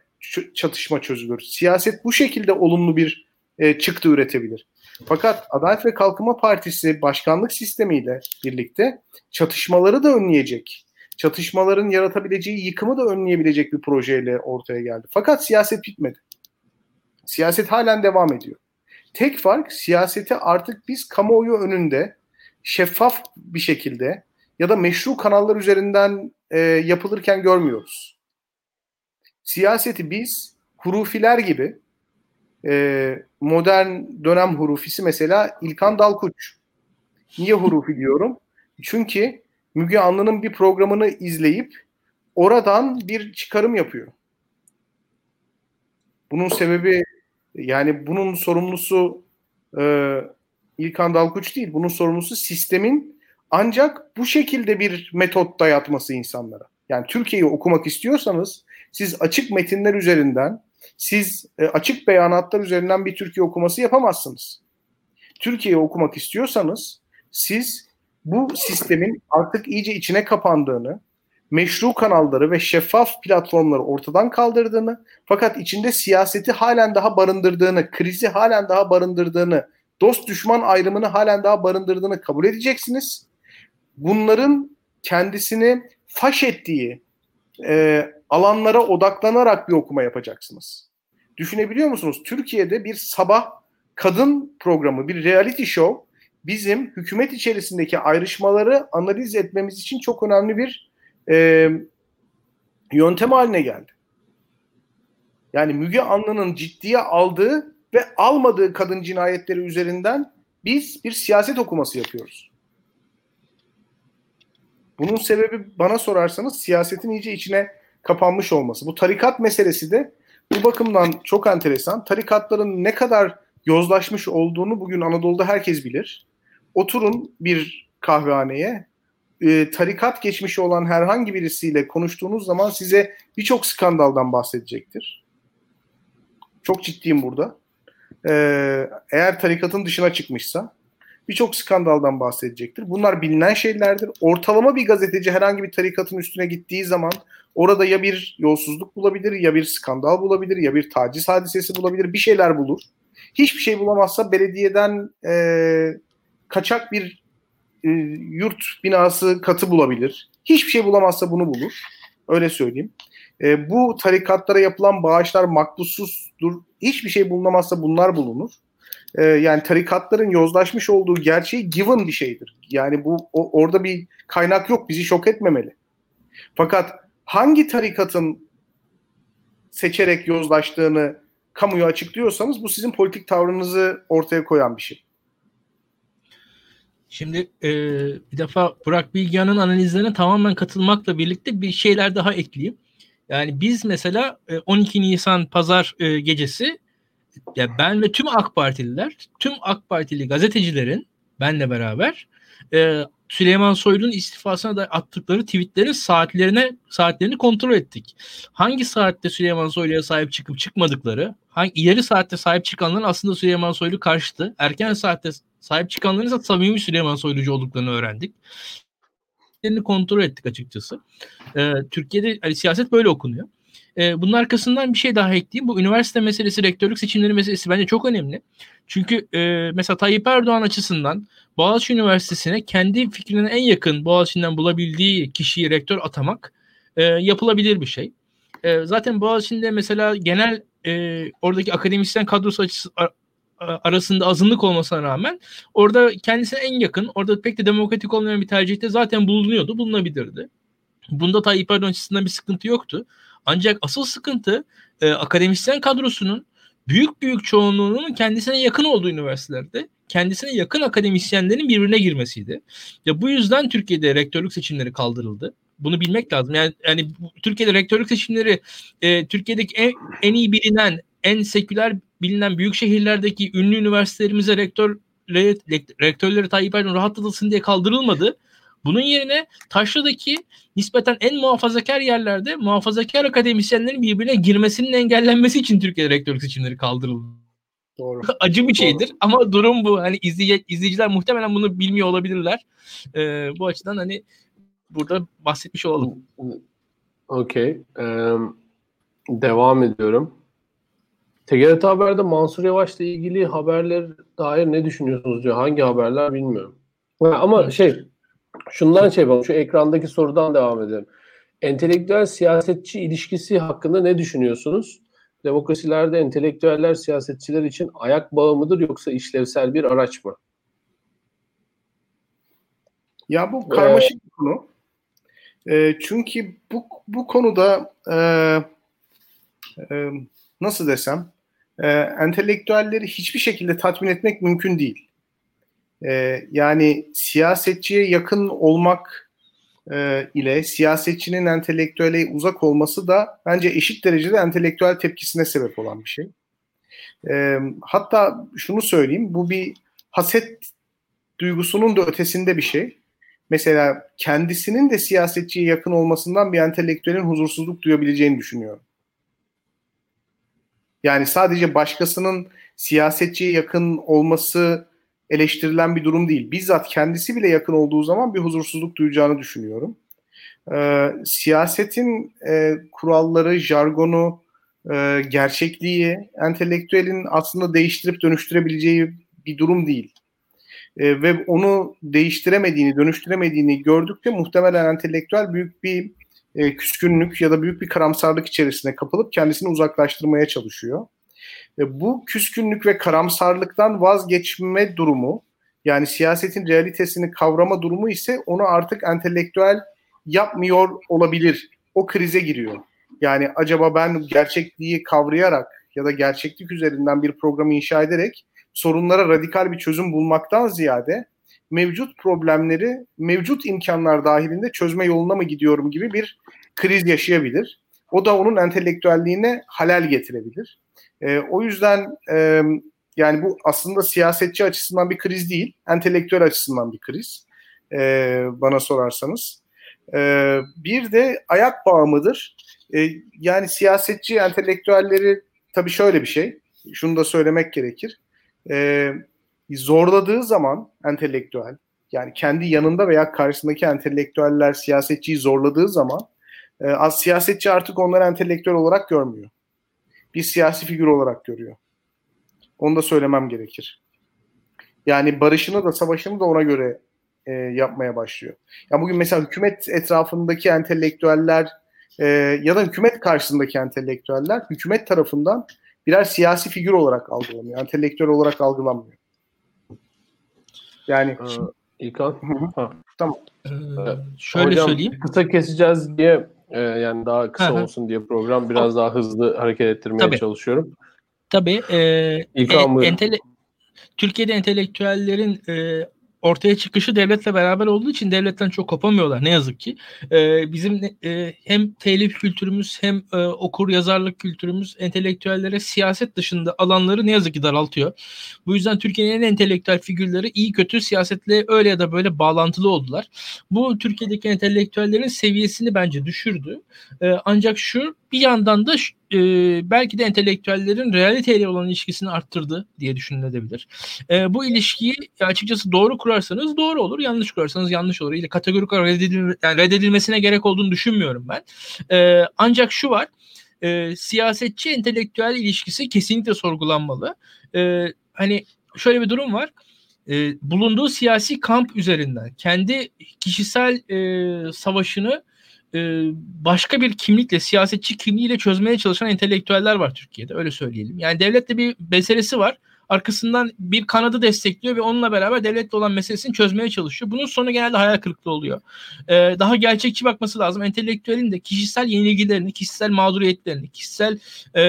çatışma çözülür. Siyaset bu şekilde olumlu bir e, çıktı üretebilir. Fakat Adalet ve Kalkınma Partisi başkanlık sistemiyle birlikte çatışmaları da önleyecek, çatışmaların yaratabileceği yıkımı da önleyebilecek bir projeyle ortaya geldi. Fakat siyaset bitmedi. Siyaset halen devam ediyor. Tek fark siyaseti artık biz kamuoyu önünde şeffaf bir şekilde ya da meşru kanallar üzerinden e, yapılırken görmüyoruz. Siyaseti biz hurufiler gibi e, modern dönem hurufisi mesela İlkan Dalkuç. Niye hurufi diyorum? Çünkü Müge Anlı'nın bir programını izleyip oradan bir çıkarım yapıyor. Bunun sebebi yani bunun sorumlusu e, İlkan Dalkuç değil. Bunun sorumlusu sistemin ancak bu şekilde bir metot dayatması insanlara. Yani Türkiye'yi okumak istiyorsanız siz açık metinler üzerinden, siz e, açık beyanatlar üzerinden bir Türkiye okuması yapamazsınız. Türkiye'yi okumak istiyorsanız siz bu sistemin artık iyice içine kapandığını, meşru kanalları ve şeffaf platformları ortadan kaldırdığını fakat içinde siyaseti halen daha barındırdığını, krizi halen daha barındırdığını, dost düşman ayrımını halen daha barındırdığını kabul edeceksiniz. Bunların kendisini faş ettiği e, alanlara odaklanarak bir okuma yapacaksınız. Düşünebiliyor musunuz? Türkiye'de bir sabah kadın programı, bir reality show bizim hükümet içerisindeki ayrışmaları analiz etmemiz için çok önemli bir e, yöntem haline geldi. Yani Müge Anlı'nın ciddiye aldığı ve almadığı kadın cinayetleri üzerinden biz bir siyaset okuması yapıyoruz. Bunun sebebi bana sorarsanız siyasetin iyice içine kapanmış olması. Bu tarikat meselesi de bu bakımdan çok enteresan. Tarikatların ne kadar yozlaşmış olduğunu bugün Anadolu'da herkes bilir. Oturun bir kahvehaneye, e, tarikat geçmişi olan herhangi birisiyle konuştuğunuz zaman size birçok skandaldan bahsedecektir. Çok ciddiyim burada. Ee, eğer tarikatın dışına çıkmışsa birçok skandaldan bahsedecektir. Bunlar bilinen şeylerdir. Ortalama bir gazeteci herhangi bir tarikatın üstüne gittiği zaman orada ya bir yolsuzluk bulabilir, ya bir skandal bulabilir, ya bir taciz hadisesi bulabilir, bir şeyler bulur. Hiçbir şey bulamazsa belediyeden e, kaçak bir e, yurt binası katı bulabilir. Hiçbir şey bulamazsa bunu bulur. Öyle söyleyeyim. E, bu tarikatlara yapılan bağışlar makbussuzdur. Hiçbir şey bulunamazsa bunlar bulunur. E, yani tarikatların yozlaşmış olduğu gerçeği given bir şeydir. Yani bu o, orada bir kaynak yok. Bizi şok etmemeli. Fakat hangi tarikatın seçerek yozlaştığını kamuya açıklıyorsanız bu sizin politik tavrınızı ortaya koyan bir şey. Şimdi e, bir defa Burak Bilgehan'ın analizlerine tamamen katılmakla birlikte bir şeyler daha ekleyeyim. Yani biz mesela 12 Nisan pazar gecesi ya ben ve tüm AK Partililer, tüm AK Partili gazetecilerin benle beraber Süleyman Soylu'nun istifasına da attıkları tweetlerin saatlerine saatlerini kontrol ettik. Hangi saatte Süleyman Soylu'ya sahip çıkıp çıkmadıkları, hangi ileri saatte sahip çıkanların aslında Süleyman Soylu karşıtı, erken saatte sahip çıkanların ise samimi Süleyman Soylucu olduklarını öğrendik kontrol ettik açıkçası. Ee, Türkiye'de hani, siyaset böyle okunuyor. Ee, bunun arkasından bir şey daha ekleyeyim. Bu üniversite meselesi, rektörlük seçimleri meselesi bence çok önemli. Çünkü e, mesela Tayyip Erdoğan açısından Boğaziçi Üniversitesi'ne kendi fikrine en yakın Boğaziçi'nden bulabildiği kişiyi rektör atamak e, yapılabilir bir şey. E, zaten Boğaziçi'nde mesela genel e, oradaki akademisyen kadrosu açısı, arasında azınlık olmasına rağmen orada kendisine en yakın, orada pek de demokratik olmayan bir tercihte zaten bulunuyordu, bulunabilirdi. Bunda Tayyip Erdoğan açısından bir sıkıntı yoktu. Ancak asıl sıkıntı e, akademisyen kadrosunun büyük büyük çoğunluğunun kendisine yakın olduğu üniversitelerde kendisine yakın akademisyenlerin birbirine girmesiydi. Ya bu yüzden Türkiye'de rektörlük seçimleri kaldırıldı. Bunu bilmek lazım. Yani yani Türkiye'de rektörlük seçimleri e, Türkiye'deki en, en iyi bilinen, en seküler bilinen büyük şehirlerdeki ünlü üniversitelerimize rektör rektörleri Tayyip Erdoğan rahatlatılsın diye kaldırılmadı. Bunun yerine Taşra'daki nispeten en muhafazakar yerlerde muhafazakar akademisyenlerin birbirine girmesinin engellenmesi için Türkiye'de rektörlük seçimleri kaldırıldı. Doğru. Acı bir şeydir Doğru. ama durum bu. Hani izley izleyiciler muhtemelen bunu bilmiyor olabilirler. Ee, bu açıdan hani burada bahsetmiş olalım. Okey. Um, devam ediyorum. TGRT Haber'de Mansur Yavaş'la ilgili haberler dair ne düşünüyorsunuz diyor. Hangi haberler bilmiyorum. Ama şey şundan şey yapalım. Şu ekrandaki sorudan devam edelim. Entelektüel siyasetçi ilişkisi hakkında ne düşünüyorsunuz? Demokrasilerde entelektüeller siyasetçiler için ayak bağı mıdır yoksa işlevsel bir araç mı? Ya bu karmaşık ee, bir konu. E, çünkü bu bu konuda e, e, nasıl desem e, entelektüelleri hiçbir şekilde tatmin etmek mümkün değil. E, yani siyasetçiye yakın olmak e, ile siyasetçinin entelektüele uzak olması da bence eşit derecede entelektüel tepkisine sebep olan bir şey. E, hatta şunu söyleyeyim, bu bir haset duygusunun da ötesinde bir şey. Mesela kendisinin de siyasetçiye yakın olmasından bir entelektüelin huzursuzluk duyabileceğini düşünüyorum. Yani sadece başkasının siyasetçiye yakın olması eleştirilen bir durum değil. Bizzat kendisi bile yakın olduğu zaman bir huzursuzluk duyacağını düşünüyorum. Ee, siyasetin e, kuralları, jargonu, e, gerçekliği entelektüelin aslında değiştirip dönüştürebileceği bir durum değil. E, ve onu değiştiremediğini, dönüştüremediğini gördükçe muhtemelen entelektüel büyük bir e, küskünlük ya da büyük bir karamsarlık içerisine kapılıp kendisini uzaklaştırmaya çalışıyor. E, bu küskünlük ve karamsarlıktan vazgeçme durumu yani siyasetin realitesini kavrama durumu ise onu artık entelektüel yapmıyor olabilir. O krize giriyor. Yani acaba ben gerçekliği kavrayarak ya da gerçeklik üzerinden bir programı inşa ederek sorunlara radikal bir çözüm bulmaktan ziyade mevcut problemleri mevcut imkanlar dahilinde çözme yoluna mı gidiyorum gibi bir kriz yaşayabilir. O da onun entelektüelliğine halel getirebilir. E, o yüzden e, yani bu aslında siyasetçi açısından bir kriz değil, entelektüel açısından bir kriz e, bana sorarsanız. E, bir de ayak bağı mıdır? E, yani siyasetçi entelektüelleri tabii şöyle bir şey, şunu da söylemek gerekir. E, zorladığı zaman entelektüel, yani kendi yanında veya karşısındaki entelektüeller siyasetçiyi zorladığı zaman e, az siyasetçi artık onları entelektüel olarak görmüyor bir siyasi figür olarak görüyor. Onu da söylemem gerekir. Yani barışını da savaşını da ona göre e, yapmaya başlıyor. Ya bugün mesela hükümet etrafındaki entelektüeller e, ya da hükümet karşısındaki entelektüeller hükümet tarafından birer siyasi figür olarak algılanıyor. Entelektüel olarak algılanmıyor. Yani ee, İlkan. Tamam. Ee, şöyle Hocam, söyleyeyim. Kısa keseceğiz diye ee, yani daha kısa Hı-hı. olsun diye program biraz daha hızlı hareket ettirmeye Tabii. çalışıyorum. Tabii. E, İlkan, e, entele- Türkiye'de entelektüellerin e, ortaya çıkışı devletle beraber olduğu için devletten çok kopamıyorlar ne yazık ki. E, bizim e, hem telif kültürümüz hem e, okur yazarlık kültürümüz entelektüellere siyaset dışında alanları ne yazık ki daraltıyor. Bu yüzden Türkiye'nin en entelektüel figürleri iyi kötü siyasetle öyle ya da böyle bağlantılı oldular. Bu Türkiye'deki entelektüellerin seviyesini bence düşürdü. E, ancak şu bir yandan da e, belki de entelektüellerin realiteyle olan ilişkisini arttırdı diye düşünülebilir. E, bu ilişkiyi açıkçası doğru kurarsanız doğru olur, yanlış kurarsanız yanlış olur. İle kategorik olarak reddedil, yani reddedilmesine gerek olduğunu düşünmüyorum ben. E, ancak şu var, e, siyasetçi entelektüel ilişkisi kesinlikle sorgulanmalı. E, hani şöyle bir durum var e, bulunduğu siyasi kamp üzerinden kendi kişisel e, savaşını başka bir kimlikle, siyasetçi kimliğiyle çözmeye çalışan entelektüeller var Türkiye'de. Öyle söyleyelim. Yani devlette bir meselesi var. arkasından bir kanadı destekliyor ve onunla beraber devletle olan meselesini çözmeye çalışıyor. Bunun sonu genelde hayal kırıklığı oluyor. Ee, daha gerçekçi bakması lazım. Entelektüelin de kişisel yenilgilerini, kişisel mağduriyetlerini, kişisel e,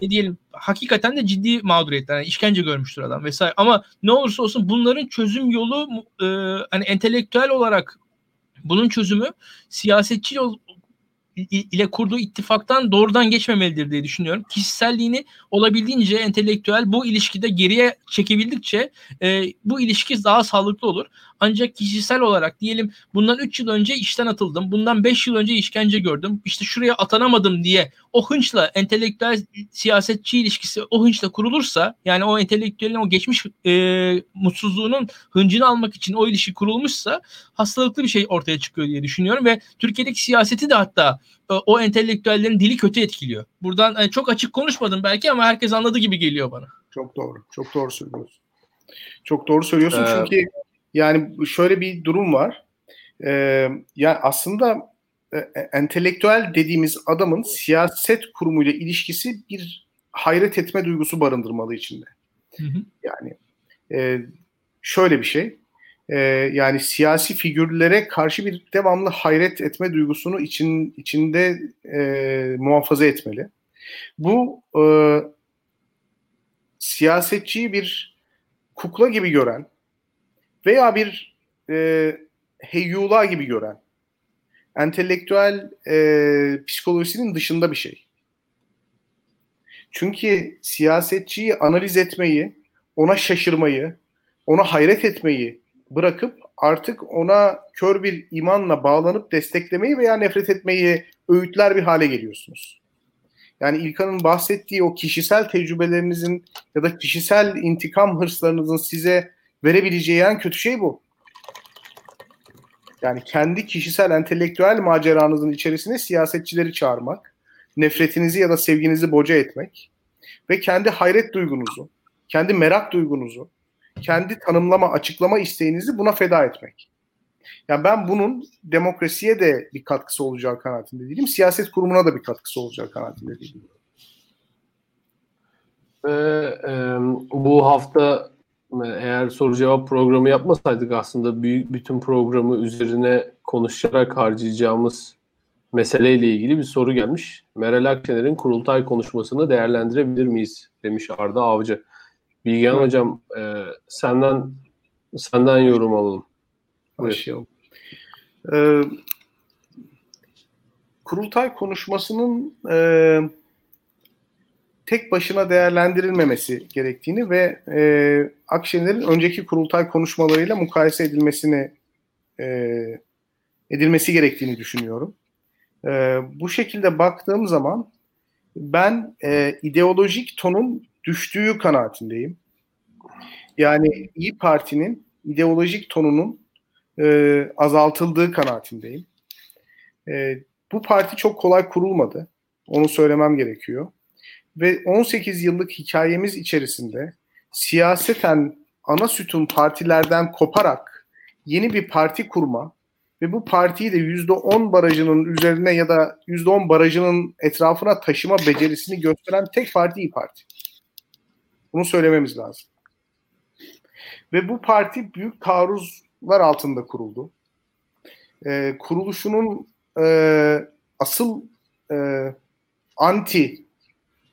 ne diyelim hakikaten de ciddi mağduriyetler. Yani işkence görmüştür adam vesaire. Ama ne olursa olsun bunların çözüm yolu e, hani entelektüel olarak bunun çözümü siyasetçi ile kurduğu ittifaktan doğrudan geçmemelidir diye düşünüyorum. Kişiselliğini olabildiğince entelektüel bu ilişkide geriye çekebildikçe e, bu ilişki daha sağlıklı olur. Ancak kişisel olarak diyelim bundan 3 yıl önce işten atıldım. Bundan 5 yıl önce işkence gördüm. İşte şuraya atanamadım diye o hınçla entelektüel siyasetçi ilişkisi o hınçla kurulursa yani o entelektüelin o geçmiş e, mutsuzluğunun hıncını almak için o ilişki kurulmuşsa hastalıklı bir şey ortaya çıkıyor diye düşünüyorum ve Türkiye'deki siyaseti de hatta e, o entelektüellerin dili kötü etkiliyor. Buradan yani e, çok açık konuşmadım belki ama herkes anladı gibi geliyor bana. Çok doğru. Çok doğru söylüyorsun. Çok doğru söylüyorsun ee, çünkü yani şöyle bir durum var. Ee, yani aslında e, e, entelektüel dediğimiz adamın siyaset kurumuyla ilişkisi bir hayret etme duygusu barındırmalı içinde. Hı hı. Yani e, şöyle bir şey. E, yani siyasi figürlere karşı bir devamlı hayret etme duygusunu için içinde e, muhafaza etmeli. Bu e, siyasetçiyi bir kukla gibi gören veya bir e, heyyula gibi gören entelektüel e, psikolojisinin dışında bir şey. Çünkü siyasetçiyi analiz etmeyi, ona şaşırmayı, ona hayret etmeyi bırakıp artık ona kör bir imanla bağlanıp desteklemeyi veya nefret etmeyi öğütler bir hale geliyorsunuz. Yani İlkan'ın bahsettiği o kişisel tecrübelerinizin ya da kişisel intikam hırslarınızın size verebileceği en kötü şey bu. Yani kendi kişisel entelektüel maceranızın içerisine siyasetçileri çağırmak, nefretinizi ya da sevginizi boca etmek ve kendi hayret duygunuzu, kendi merak duygunuzu, kendi tanımlama, açıklama isteğinizi buna feda etmek. Yani ben bunun demokrasiye de bir katkısı olacağı kanaatinde değilim. Siyaset kurumuna da bir katkısı olacağı kanaatinde değilim. Ve e, bu hafta eğer soru cevap programı yapmasaydık aslında büyük bütün programı üzerine konuşarak harcayacağımız meseleyle ilgili bir soru gelmiş. Meral Akşener'in kurultay konuşmasını değerlendirebilir miyiz demiş Arda Avcı. Bilgehan evet. Hocam e, senden senden yorum alalım. Başlayalım. Ee, kurultay konuşmasının e, tek başına değerlendirilmemesi gerektiğini ve e, Akşener'in önceki kurultay konuşmalarıyla mukayese edilmesini e, edilmesi gerektiğini düşünüyorum. E, bu şekilde baktığım zaman ben e, ideolojik tonun düştüğü kanaatindeyim. Yani İyi Parti'nin ideolojik tonunun e, azaltıldığı kanaatindeyim. E, bu parti çok kolay kurulmadı. Onu söylemem gerekiyor ve 18 yıllık hikayemiz içerisinde siyaseten ana sütun partilerden koparak yeni bir parti kurma ve bu partiyi de %10 barajının üzerine ya da %10 barajının etrafına taşıma becerisini gösteren tek parti İYİ Parti. Bunu söylememiz lazım. Ve bu parti büyük taarruzlar altında kuruldu. Ee, kuruluşunun e, asıl e, anti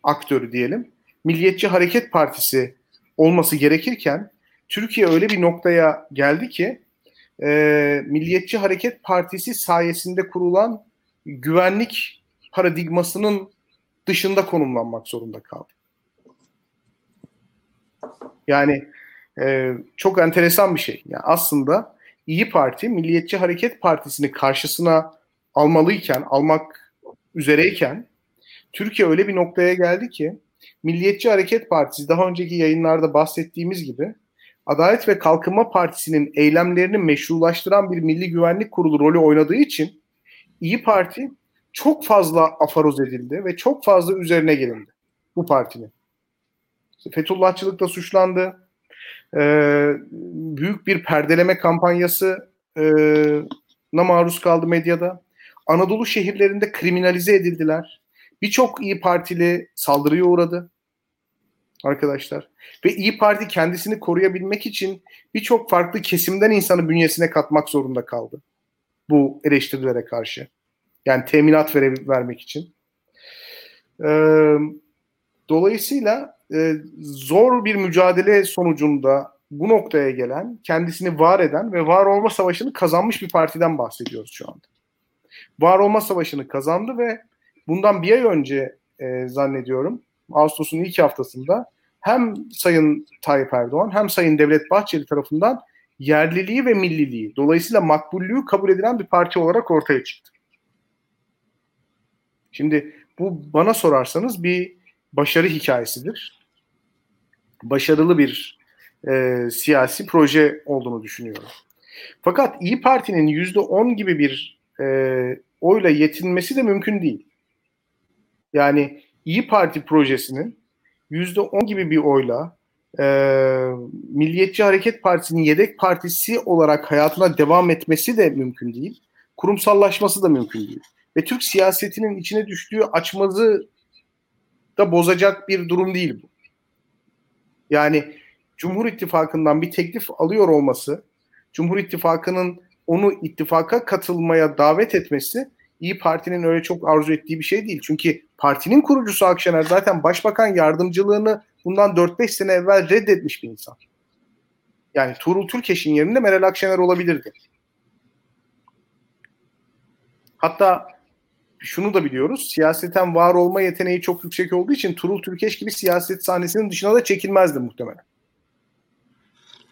aktörü diyelim. Milliyetçi Hareket Partisi olması gerekirken Türkiye öyle bir noktaya geldi ki e, Milliyetçi Hareket Partisi sayesinde kurulan güvenlik paradigmasının dışında konumlanmak zorunda kaldı. Yani e, çok enteresan bir şey. Yani aslında İyi Parti Milliyetçi Hareket Partisi'ni karşısına almalıyken, almak üzereyken Türkiye öyle bir noktaya geldi ki Milliyetçi Hareket Partisi daha önceki yayınlarda bahsettiğimiz gibi Adalet ve Kalkınma Partisi'nin eylemlerini meşrulaştıran bir milli güvenlik kurulu rolü oynadığı için İyi Parti çok fazla afaroz edildi ve çok fazla üzerine gelindi bu partinin. Fethullahçılıkla suçlandı. Ee, büyük bir perdeleme kampanyası e, na maruz kaldı medyada. Anadolu şehirlerinde kriminalize edildiler. Birçok iyi Partili saldırıya uğradı. arkadaşlar. Ve İyi Parti kendisini koruyabilmek için birçok farklı kesimden insanı bünyesine katmak zorunda kaldı. Bu eleştirilere karşı. Yani teminat vere, vermek için. Ee, dolayısıyla e, zor bir mücadele sonucunda bu noktaya gelen, kendisini var eden ve var olma savaşını kazanmış bir partiden bahsediyoruz şu anda. Var olma savaşını kazandı ve bundan bir ay önce e, zannediyorum Ağustos'un ilk haftasında hem Sayın Tayyip Erdoğan hem Sayın Devlet Bahçeli tarafından yerliliği ve milliliği dolayısıyla makbullüğü kabul edilen bir parti olarak ortaya çıktı. Şimdi bu bana sorarsanız bir başarı hikayesidir. Başarılı bir e, siyasi proje olduğunu düşünüyorum. Fakat İyi Parti'nin yüzde on gibi bir e, oyla yetinmesi de mümkün değil. Yani İyi Parti projesinin yüzde on gibi bir oyla e, Milliyetçi Hareket Partisi'nin yedek partisi olarak hayatına devam etmesi de mümkün değil. Kurumsallaşması da mümkün değil. Ve Türk siyasetinin içine düştüğü açmazı da bozacak bir durum değil bu. Yani Cumhur İttifakı'ndan bir teklif alıyor olması, Cumhur İttifakı'nın onu ittifaka katılmaya davet etmesi İyi Parti'nin öyle çok arzu ettiği bir şey değil. Çünkü partinin kurucusu Akşener zaten başbakan yardımcılığını bundan 4-5 sene evvel reddetmiş bir insan. Yani Tuğrul Türkeş'in yerinde Meral Akşener olabilirdi. Hatta şunu da biliyoruz. Siyaseten var olma yeteneği çok yüksek olduğu için Turul Türkeş gibi siyaset sahnesinin dışına da çekilmezdi muhtemelen.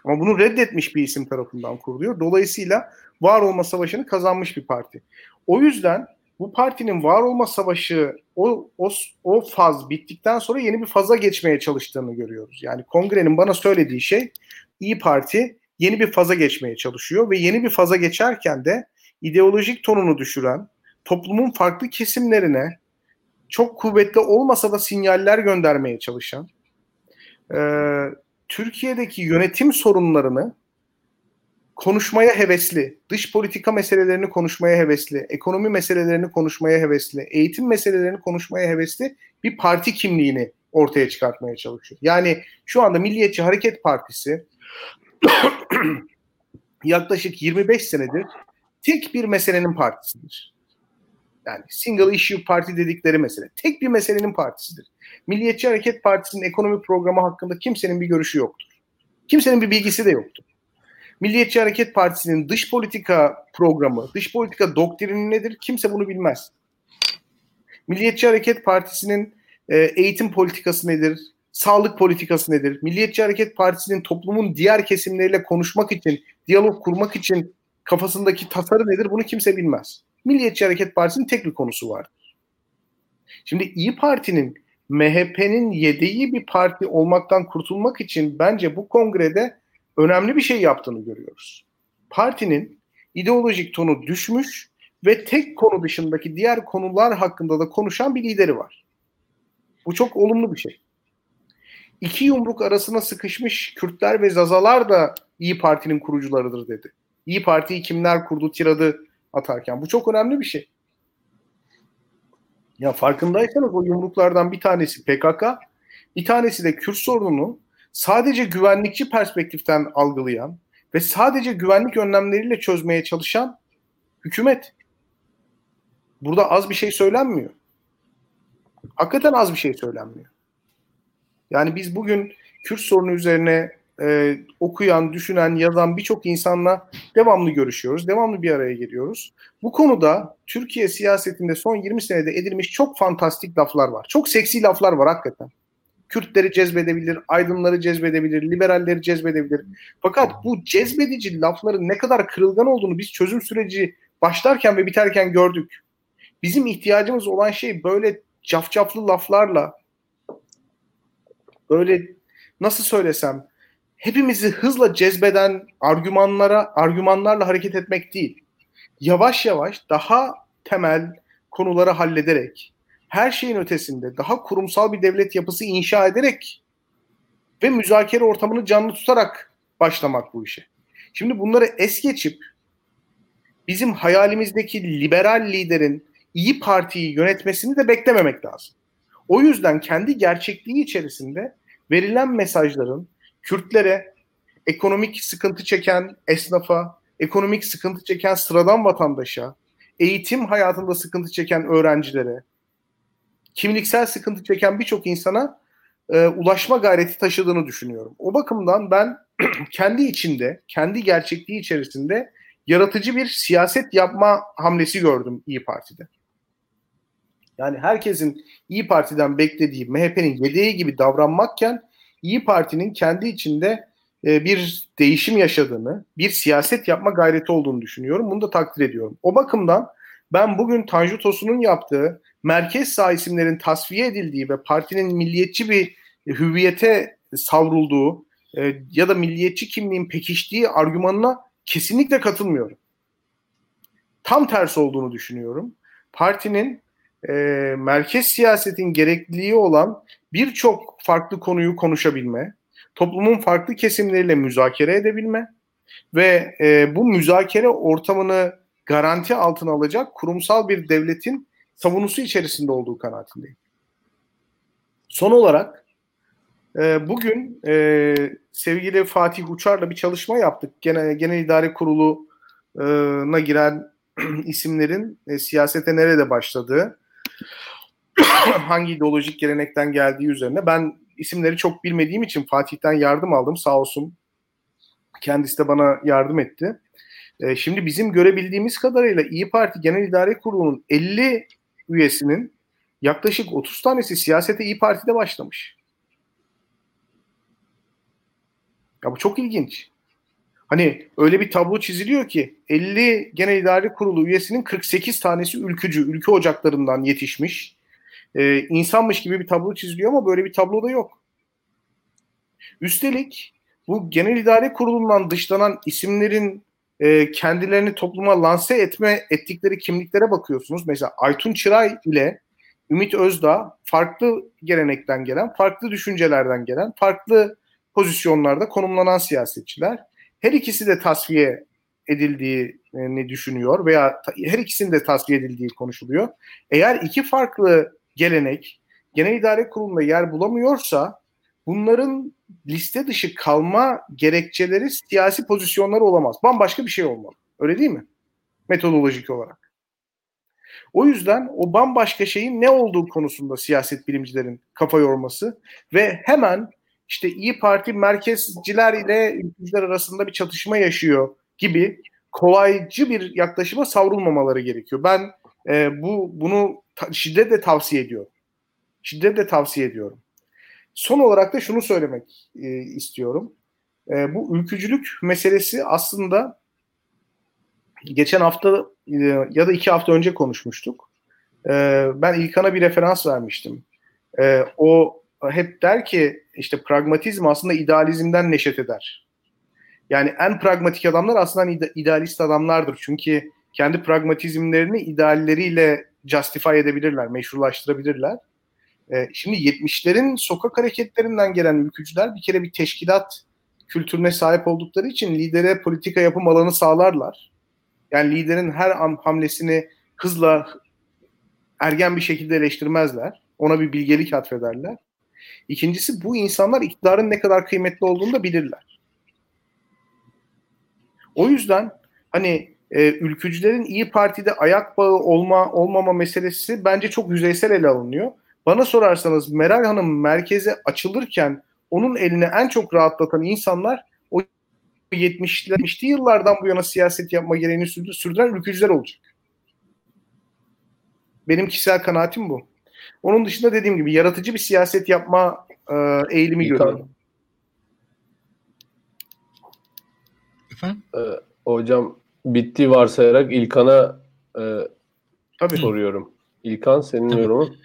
Ama bunu reddetmiş bir isim tarafından kuruluyor. Dolayısıyla var olma savaşını kazanmış bir parti. O yüzden bu partinin var olma savaşı o, o, o faz bittikten sonra yeni bir faza geçmeye çalıştığını görüyoruz. Yani kongrenin bana söylediği şey İyi Parti yeni bir faza geçmeye çalışıyor ve yeni bir faza geçerken de ideolojik tonunu düşüren, toplumun farklı kesimlerine çok kuvvetli olmasa da sinyaller göndermeye çalışan, e, Türkiye'deki yönetim sorunlarını konuşmaya hevesli, dış politika meselelerini konuşmaya hevesli, ekonomi meselelerini konuşmaya hevesli, eğitim meselelerini konuşmaya hevesli bir parti kimliğini ortaya çıkartmaya çalışıyor. Yani şu anda Milliyetçi Hareket Partisi yaklaşık 25 senedir tek bir meselenin partisidir. Yani single issue parti dedikleri mesele. Tek bir meselenin partisidir. Milliyetçi Hareket Partisi'nin ekonomi programı hakkında kimsenin bir görüşü yoktur. Kimsenin bir bilgisi de yoktur. Milliyetçi Hareket Partisi'nin dış politika programı, dış politika doktrini nedir? Kimse bunu bilmez. Milliyetçi Hareket Partisi'nin e, eğitim politikası nedir? Sağlık politikası nedir? Milliyetçi Hareket Partisi'nin toplumun diğer kesimleriyle konuşmak için, diyalog kurmak için kafasındaki tasarı nedir? Bunu kimse bilmez. Milliyetçi Hareket Partisi'nin tek bir konusu var. Şimdi İyi Parti'nin MHP'nin yedeği bir parti olmaktan kurtulmak için bence bu kongrede önemli bir şey yaptığını görüyoruz. Partinin ideolojik tonu düşmüş ve tek konu dışındaki diğer konular hakkında da konuşan bir lideri var. Bu çok olumlu bir şey. İki yumruk arasına sıkışmış Kürtler ve Zazalar da İyi Parti'nin kurucularıdır dedi. İyi Parti'yi kimler kurdu tiradı atarken. Bu çok önemli bir şey. Ya farkındaysanız o yumruklardan bir tanesi PKK, bir tanesi de Kürt sorununu sadece güvenlikçi perspektiften algılayan ve sadece güvenlik önlemleriyle çözmeye çalışan hükümet. Burada az bir şey söylenmiyor. Hakikaten az bir şey söylenmiyor. Yani biz bugün Kürt sorunu üzerine e, okuyan, düşünen, yazan birçok insanla devamlı görüşüyoruz. Devamlı bir araya geliyoruz. Bu konuda Türkiye siyasetinde son 20 senede edilmiş çok fantastik laflar var. Çok seksi laflar var hakikaten. Kürtleri cezbedebilir, aydınları cezbedebilir, liberalleri cezbedebilir. Fakat bu cezbedici lafların ne kadar kırılgan olduğunu biz çözüm süreci başlarken ve biterken gördük. Bizim ihtiyacımız olan şey böyle cafcaflı laflarla böyle nasıl söylesem hepimizi hızla cezbeden argümanlara, argümanlarla hareket etmek değil. Yavaş yavaş daha temel konuları hallederek, her şeyin ötesinde daha kurumsal bir devlet yapısı inşa ederek ve müzakere ortamını canlı tutarak başlamak bu işe. Şimdi bunları es geçip bizim hayalimizdeki liberal liderin iyi partiyi yönetmesini de beklememek lazım. O yüzden kendi gerçekliği içerisinde verilen mesajların Kürtlere, ekonomik sıkıntı çeken esnafa, ekonomik sıkıntı çeken sıradan vatandaşa, eğitim hayatında sıkıntı çeken öğrencilere, kimliksel sıkıntı çeken birçok insana e, ulaşma gayreti taşıdığını düşünüyorum. O bakımdan ben kendi içinde, kendi gerçekliği içerisinde yaratıcı bir siyaset yapma hamlesi gördüm İyi Parti'de. Yani herkesin İyi Parti'den beklediği MHP'nin yedeği gibi davranmakken İyi Parti'nin kendi içinde e, bir değişim yaşadığını, bir siyaset yapma gayreti olduğunu düşünüyorum. Bunu da takdir ediyorum. O bakımdan ben bugün Tanju Tosun'un yaptığı merkez sağ isimlerin tasfiye edildiği ve partinin milliyetçi bir hüviyete savrulduğu e, ya da milliyetçi kimliğin pekiştiği argümanına kesinlikle katılmıyorum. Tam tersi olduğunu düşünüyorum. Partinin e, merkez siyasetin gerekliliği olan birçok farklı konuyu konuşabilme, toplumun farklı kesimleriyle müzakere edebilme ve e, bu müzakere ortamını garanti altına alacak kurumsal bir devletin savunusu içerisinde olduğu kanaatindeyim. Son olarak e, bugün e, sevgili Fatih Uçar'la bir çalışma yaptık. Genel, Genel İdare Kurulu'na giren isimlerin e, siyasete nerede başladığı, hangi ideolojik gelenekten geldiği üzerine. Ben isimleri çok bilmediğim için Fatih'ten yardım aldım sağ olsun. Kendisi de bana yardım etti. E, şimdi bizim görebildiğimiz kadarıyla İyi Parti Genel İdare Kurulu'nun 50 üyesinin yaklaşık 30 tanesi siyasete İyi Parti'de başlamış. Ya bu çok ilginç. Hani öyle bir tablo çiziliyor ki 50 Genel İdare Kurulu üyesinin 48 tanesi ülkücü, ülke ocaklarından yetişmiş. Ee, insanmış gibi bir tablo çiziliyor ama böyle bir tablo da yok. Üstelik bu Genel İdare Kurulu'ndan dışlanan isimlerin e, kendilerini topluma lanse etme ettikleri kimliklere bakıyorsunuz. Mesela Aytun Çıray ile Ümit Özdağ farklı gelenekten gelen, farklı düşüncelerden gelen, farklı pozisyonlarda konumlanan siyasetçiler. Her ikisi de tasfiye edildiğini düşünüyor veya her ikisinin de tasfiye edildiği konuşuluyor. Eğer iki farklı gelenek genel idare kurulunda yer bulamıyorsa bunların liste dışı kalma gerekçeleri siyasi pozisyonları olamaz. Bambaşka bir şey olmalı. Öyle değil mi? Metodolojik olarak. O yüzden o bambaşka şeyin ne olduğu konusunda siyaset bilimcilerin kafa yorması ve hemen işte İyi Parti merkezciler ile ülkücüler arasında bir çatışma yaşıyor gibi kolaycı bir yaklaşıma savrulmamaları gerekiyor. Ben e, bu bunu ta- şiddetle tavsiye ediyorum. Şiddetle tavsiye ediyorum. Son olarak da şunu söylemek e, istiyorum. E, bu ülkücülük meselesi aslında geçen hafta e, ya da iki hafta önce konuşmuştuk. E, ben İlkan'a bir referans vermiştim. E, o hep der ki işte pragmatizm aslında idealizmden neşet eder. Yani en pragmatik adamlar aslında idealist adamlardır. Çünkü kendi pragmatizmlerini idealleriyle justify edebilirler, meşrulaştırabilirler. Ee, şimdi 70'lerin sokak hareketlerinden gelen ülkücüler bir kere bir teşkilat kültürüne sahip oldukları için lidere politika yapım alanı sağlarlar. Yani liderin her hamlesini hızla ergen bir şekilde eleştirmezler. Ona bir bilgelik atfederler. İkincisi bu insanlar iktidarın ne kadar kıymetli olduğunu da bilirler. O yüzden hani e, ülkücülerin iyi Parti'de ayak bağı olma olmama meselesi bence çok yüzeysel ele alınıyor. Bana sorarsanız Meral Hanım merkeze açılırken onun eline en çok rahatlatan insanlar o 70'li 70'li yıllardan bu yana siyaset yapma gereğini sürdüren ülkücüler olacak. Benim kişisel kanaatim bu. Onun dışında dediğim gibi yaratıcı bir siyaset yapma e, eğilimi İlkan. görüyorum. Efendim? Ee, hocam bitti varsayarak İlkan'a e, Tabii. soruyorum. İlkan senin Tabii. yorumun?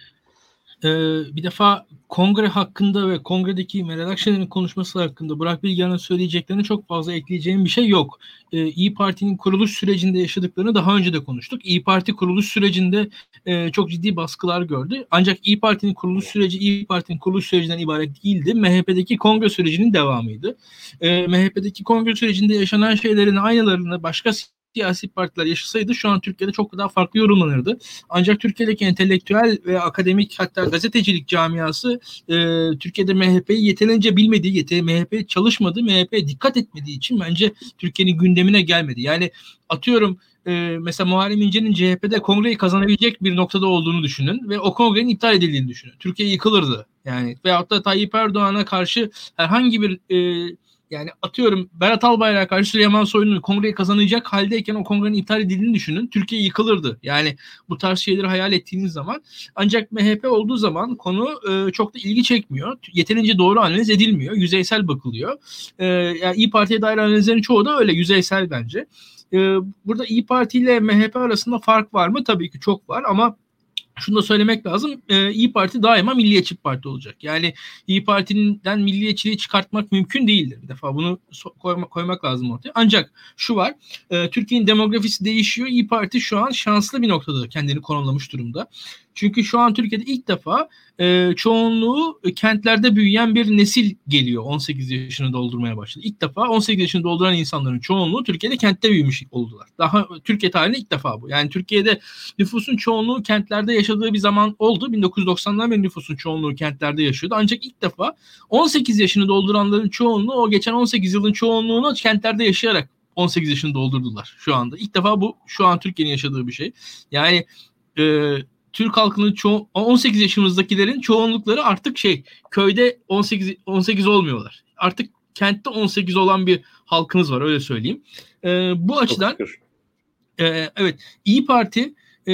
Ee, bir defa kongre hakkında ve kongredeki Meral konuşması hakkında Burak Bilgehan'ın söyleyeceklerini çok fazla ekleyeceğim bir şey yok. Ee, İyi Parti'nin kuruluş sürecinde yaşadıklarını daha önce de konuştuk. İyi Parti kuruluş sürecinde e, çok ciddi baskılar gördü. Ancak İyi Parti'nin kuruluş süreci İyi Parti'nin kuruluş sürecinden ibaret değildi. MHP'deki kongre sürecinin devamıydı. Ee, MHP'deki kongre sürecinde yaşanan şeylerin aynılarını başka siyasi partiler yaşasaydı şu an Türkiye'de çok daha farklı yorumlanırdı. Ancak Türkiye'deki entelektüel ve akademik hatta gazetecilik camiası e, Türkiye'de MHP'yi yeterince bilmediği, yete, MHP çalışmadığı, MHP'ye dikkat etmediği için bence Türkiye'nin gündemine gelmedi. Yani atıyorum e, mesela Muharrem İnce'nin CHP'de kongreyi kazanabilecek bir noktada olduğunu düşünün ve o kongrenin iptal edildiğini düşünün. Türkiye yıkılırdı. Yani veyahut da Tayyip Erdoğan'a karşı herhangi bir e, yani atıyorum Berat Albayrak'a karşı Süleyman Soylu'nun kongreyi kazanacak haldeyken o kongrenin iptal edildiğini düşünün. Türkiye yıkılırdı. Yani bu tarz şeyleri hayal ettiğiniz zaman ancak MHP olduğu zaman konu e, çok da ilgi çekmiyor. Yeterince doğru analiz edilmiyor. Yüzeysel bakılıyor. E, yani İyi Parti'ye dair analizlerin çoğu da öyle yüzeysel bence. E, burada İyi Parti ile MHP arasında fark var mı? Tabii ki çok var ama şunu da söylemek lazım. E, İyi Parti daima milliyetçi parti olacak. Yani İyi Parti'den milliyetçiliği çıkartmak mümkün değildir. Bir defa bunu so- koyma, koymak lazım ortaya. Ancak şu var. E, Türkiye'nin demografisi değişiyor. İyi Parti şu an şanslı bir noktada kendini konumlamış durumda. Çünkü şu an Türkiye'de ilk defa e, çoğunluğu e, kentlerde büyüyen bir nesil geliyor. 18 yaşını doldurmaya başladı. İlk defa 18 yaşını dolduran insanların çoğunluğu Türkiye'de kentte büyümüş oldular. Daha Türkiye tarihinde ilk defa bu. Yani Türkiye'de nüfusun çoğunluğu kentlerde yaşadığı bir zaman oldu. 1990'dan beri nüfusun çoğunluğu kentlerde yaşıyordu. Ancak ilk defa 18 yaşını dolduranların çoğunluğu o geçen 18 yılın çoğunluğunu kentlerde yaşayarak 18 yaşını doldurdular şu anda. İlk defa bu şu an Türkiye'nin yaşadığı bir şey. Yani e, Türk halkının çoğu 18 yaşımızdakilerin çoğunlukları artık şey köyde 18 18 olmuyorlar. Artık kentte 18 olan bir halkımız var öyle söyleyeyim. E, bu açıdan e, evet İyi Parti e,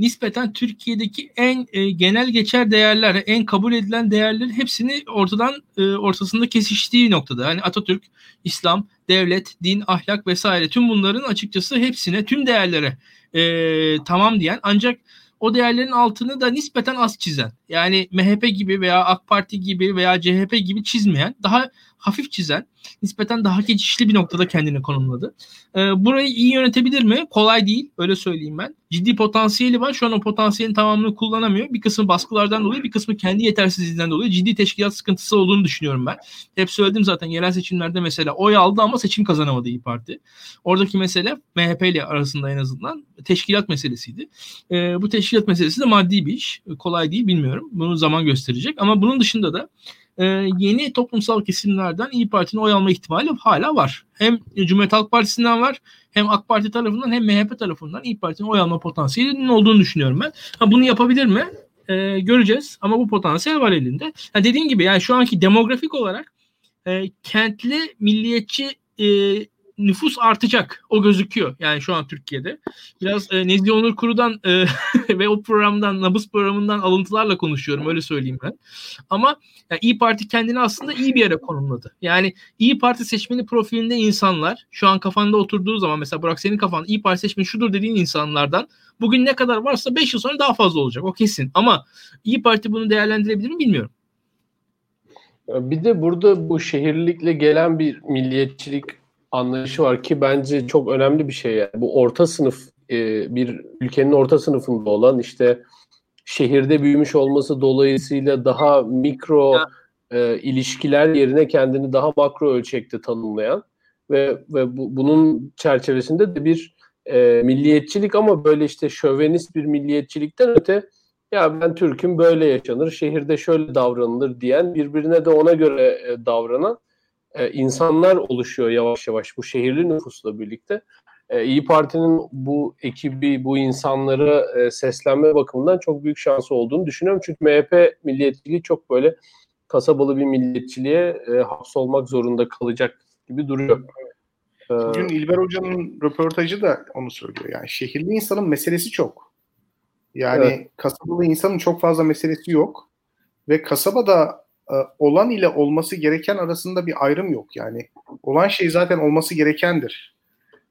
nispeten Türkiye'deki en e, genel geçer değerler, en kabul edilen değerlerin hepsini ortadan e, ortasında kesiştiği noktada. Yani Atatürk, İslam, devlet, din, ahlak vesaire tüm bunların açıkçası hepsine, tüm değerlere e, tamam diyen ancak o değerlerin altını da nispeten az çizen. Yani MHP gibi veya AK Parti gibi veya CHP gibi çizmeyen, daha hafif çizen, nispeten daha geçişli bir noktada kendini konumladı. Ee, burayı iyi yönetebilir mi? Kolay değil, öyle söyleyeyim ben. Ciddi potansiyeli var. Şu an o potansiyelin tamamını kullanamıyor. Bir kısmı baskılardan dolayı, bir kısmı kendi yetersizliğinden dolayı ciddi teşkilat sıkıntısı olduğunu düşünüyorum ben. Hep söyledim zaten yerel seçimlerde mesela oy aldı ama seçim kazanamadı İyi Parti. Oradaki mesele MHP ile arasında en azından teşkilat meselesiydi. Ee, bu teşkilat meselesi de maddi bir iş. Kolay değil bilmiyorum. Bunu zaman gösterecek. Ama bunun dışında da e, yeni toplumsal kesimlerden İyi Parti'nin oy alma ihtimali hala var. Hem Cumhuriyet Halk Partisi'nden var hem AK Parti tarafından hem MHP tarafından İyi Parti'nin oy alma potansiyelinin olduğunu düşünüyorum ben. Ha, bunu yapabilir mi? E, göreceğiz ama bu potansiyel var elinde. Ha, dediğim gibi yani şu anki demografik olarak e, kentli milliyetçi e, nüfus artacak. O gözüküyor yani şu an Türkiye'de. Biraz e, Nezih Onur Kuru'dan e, ve o programdan, Nabız programından alıntılarla konuşuyorum öyle söyleyeyim ben. Ama yani İyi Parti kendini aslında iyi bir yere konumladı. Yani İyi Parti seçmeni profilinde insanlar şu an kafanda oturduğu zaman mesela Burak senin kafanda İyi Parti seçmeni şudur dediğin insanlardan bugün ne kadar varsa 5 yıl sonra daha fazla olacak o kesin. Ama İyi Parti bunu değerlendirebilir mi bilmiyorum. Bir de burada bu şehirlikle gelen bir milliyetçilik anlayışı var ki bence çok önemli bir şey. Yani. Bu orta sınıf e, bir ülkenin orta sınıfında olan işte şehirde büyümüş olması dolayısıyla daha mikro e, ilişkiler yerine kendini daha makro ölçekte tanımlayan ve ve bu, bunun çerçevesinde de bir e, milliyetçilik ama böyle işte şövenist bir milliyetçilikten öte ya ben Türk'üm böyle yaşanır, şehirde şöyle davranılır diyen birbirine de ona göre e, davranan e, insanlar oluşuyor yavaş yavaş bu şehirli nüfusla birlikte. E, İyi Parti'nin bu ekibi, bu insanlara e, seslenme bakımından çok büyük şansı olduğunu düşünüyorum. Çünkü MHP milliyetçiliği çok böyle kasabalı bir milliyetçiliğe e, hapsolmak zorunda kalacak gibi duruyor. E, Bugün İlber Hoca'nın röportajı da onu söylüyor. Yani şehirli insanın meselesi çok. Yani evet. kasabalı insanın çok fazla meselesi yok. Ve kasabada e, olan ile olması gereken arasında bir ayrım yok. Yani olan şey zaten olması gerekendir.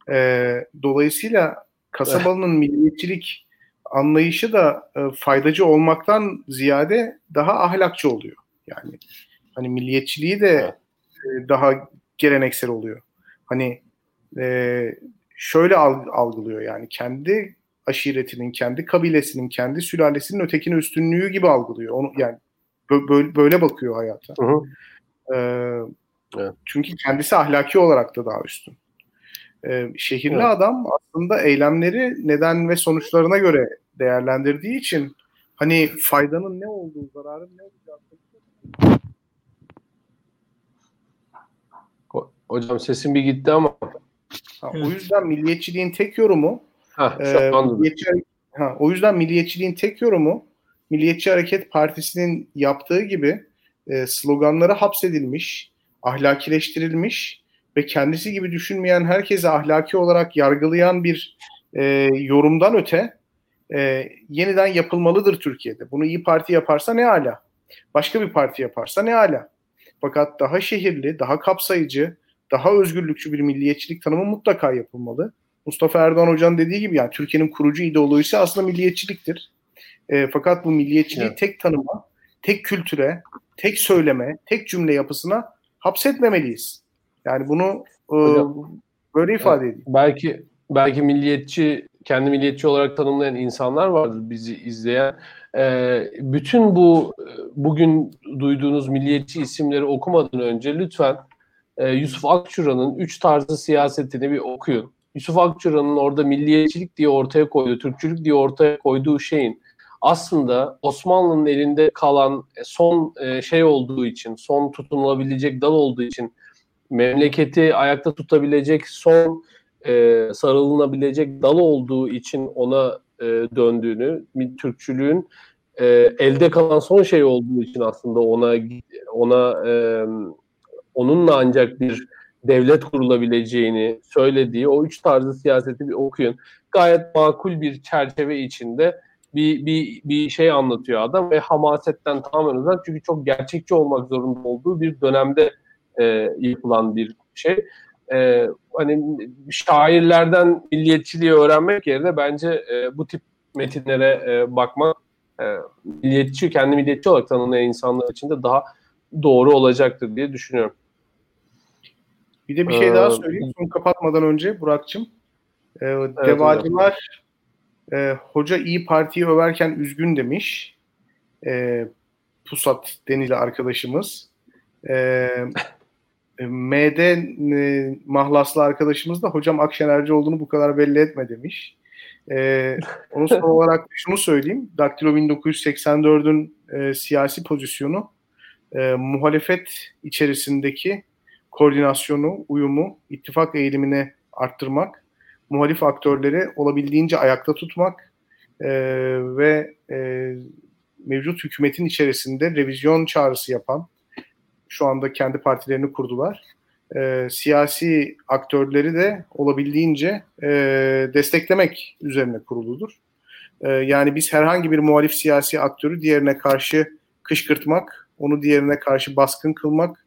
E, dolayısıyla kasabalının milliyetçilik anlayışı da e, faydacı olmaktan ziyade daha ahlakçı oluyor. Yani hani milliyetçiliği de daha geleneksel oluyor. Hani şöyle algılıyor yani kendi aşiretinin, kendi kabilesinin, kendi sülalesinin ötekini üstünlüğü gibi algılıyor. Onu yani böyle, böyle bakıyor hayata. Hı hı. Ee, evet. Çünkü kendisi ahlaki olarak da daha üstün. E, şehirli evet. adam aslında eylemleri neden ve sonuçlarına göre değerlendirdiği için hani faydanın ne olduğu, zararın ne olacağı Hocam sesin bir gitti ama. Ha, o yüzden milliyetçiliğin tek yorumu ha, şu e, milliyetçi, ha, o yüzden milliyetçiliğin tek yorumu Milliyetçi Hareket Partisi'nin yaptığı gibi e, sloganları hapsedilmiş, ahlakileştirilmiş ve kendisi gibi düşünmeyen herkese ahlaki olarak yargılayan bir e, yorumdan öte e, yeniden yapılmalıdır Türkiye'de. Bunu iyi Parti yaparsa ne ala. Başka bir parti yaparsa ne ala. Fakat daha şehirli, daha kapsayıcı, daha özgürlükçü bir milliyetçilik tanımı mutlaka yapılmalı. Mustafa Erdoğan Hoca'nın dediği gibi yani Türkiye'nin kurucu ideolojisi aslında milliyetçiliktir. E, fakat bu milliyetçiliği evet. tek tanıma, tek kültüre, tek söyleme, tek cümle yapısına hapsetmemeliyiz. Yani bunu e, böyle ifade edeyim. Belki belki milliyetçi kendi milliyetçi olarak tanımlayan insanlar vardır bizi izleyen. Ee, bütün bu bugün duyduğunuz milliyetçi isimleri okumadan önce lütfen e, Yusuf Akçura'nın üç tarzı siyasetini bir okuyun. Yusuf Akçura'nın orada milliyetçilik diye ortaya koyduğu, Türkçülük diye ortaya koyduğu şeyin aslında Osmanlı'nın elinde kalan e, son e, şey olduğu için, son tutunulabilecek dal olduğu için memleketi ayakta tutabilecek son e, sarılınabilecek dal olduğu için ona e, döndüğünü, Türkçülüğün e, elde kalan son şey olduğu için aslında ona ona e, onunla ancak bir devlet kurulabileceğini söylediği o üç tarzı siyaseti bir okuyun. Gayet makul bir çerçeve içinde bir, bir, bir şey anlatıyor adam ve hamasetten tamamen uzak çünkü çok gerçekçi olmak zorunda olduğu bir dönemde e, yapılan bir şey. E, hani şairlerden milliyetçiliği öğrenmek yerine bence e, bu tip metinlere e, bakmak e, milliyetçi, kendi milliyetçi olarak tanınan insanlar için de daha doğru olacaktır diye düşünüyorum. Bir de bir şey ee, daha söyleyeyim son kapatmadan önce Burak'cığım. Ee, evet, Devacılar e, hoca iyi Parti'yi överken üzgün demiş. E, Pusat Denili arkadaşımız. E, e MD e, mahlaslı arkadaşımız da hocam Akşenerci olduğunu bu kadar belli etme demiş. E, onu son olarak şunu söyleyeyim. Daktilo 1984'ün e, siyasi pozisyonu e, muhalefet içerisindeki koordinasyonu, uyumu, ittifak eğilimini arttırmak muhalif aktörleri olabildiğince ayakta tutmak e, ve e, mevcut hükümetin içerisinde revizyon çağrısı yapan, şu anda kendi partilerini kurdular. E, siyasi aktörleri de olabildiğince e, desteklemek üzerine kuruludur. E, yani biz herhangi bir muhalif siyasi aktörü diğerine karşı kışkırtmak, onu diğerine karşı baskın kılmak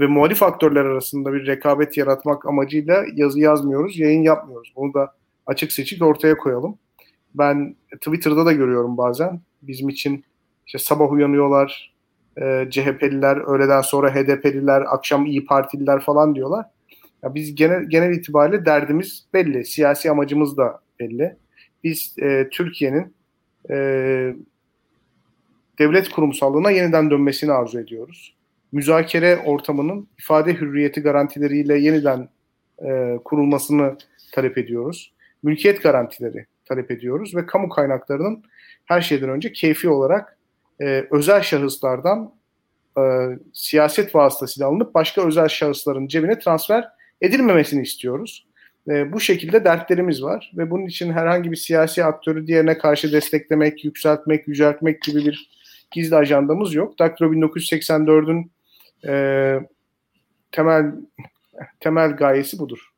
ve muhalif aktörler arasında bir rekabet yaratmak amacıyla yazı yazmıyoruz, yayın yapmıyoruz. Bunu da açık seçik ortaya koyalım. Ben Twitter'da da görüyorum bazen. Bizim için işte sabah uyanıyorlar, e, CHP'liler, öğleden sonra HDP'liler, akşam İyi Partililer falan diyorlar. Ya biz genel, genel itibariyle derdimiz belli, siyasi amacımız da belli. Biz e, Türkiye'nin e, devlet kurumsallığına yeniden dönmesini arzu ediyoruz müzakere ortamının ifade hürriyeti garantileriyle yeniden e, kurulmasını talep ediyoruz. Mülkiyet garantileri talep ediyoruz ve kamu kaynaklarının her şeyden önce keyfi olarak e, özel şahıslardan e, siyaset vasıtasıyla alınıp başka özel şahısların cebine transfer edilmemesini istiyoruz. E, bu şekilde dertlerimiz var ve bunun için herhangi bir siyasi aktörü diğerine karşı desteklemek, yükseltmek, yüceltmek gibi bir gizli ajandamız yok. Daktilo 1984'ün e, temel temel gayesi budur.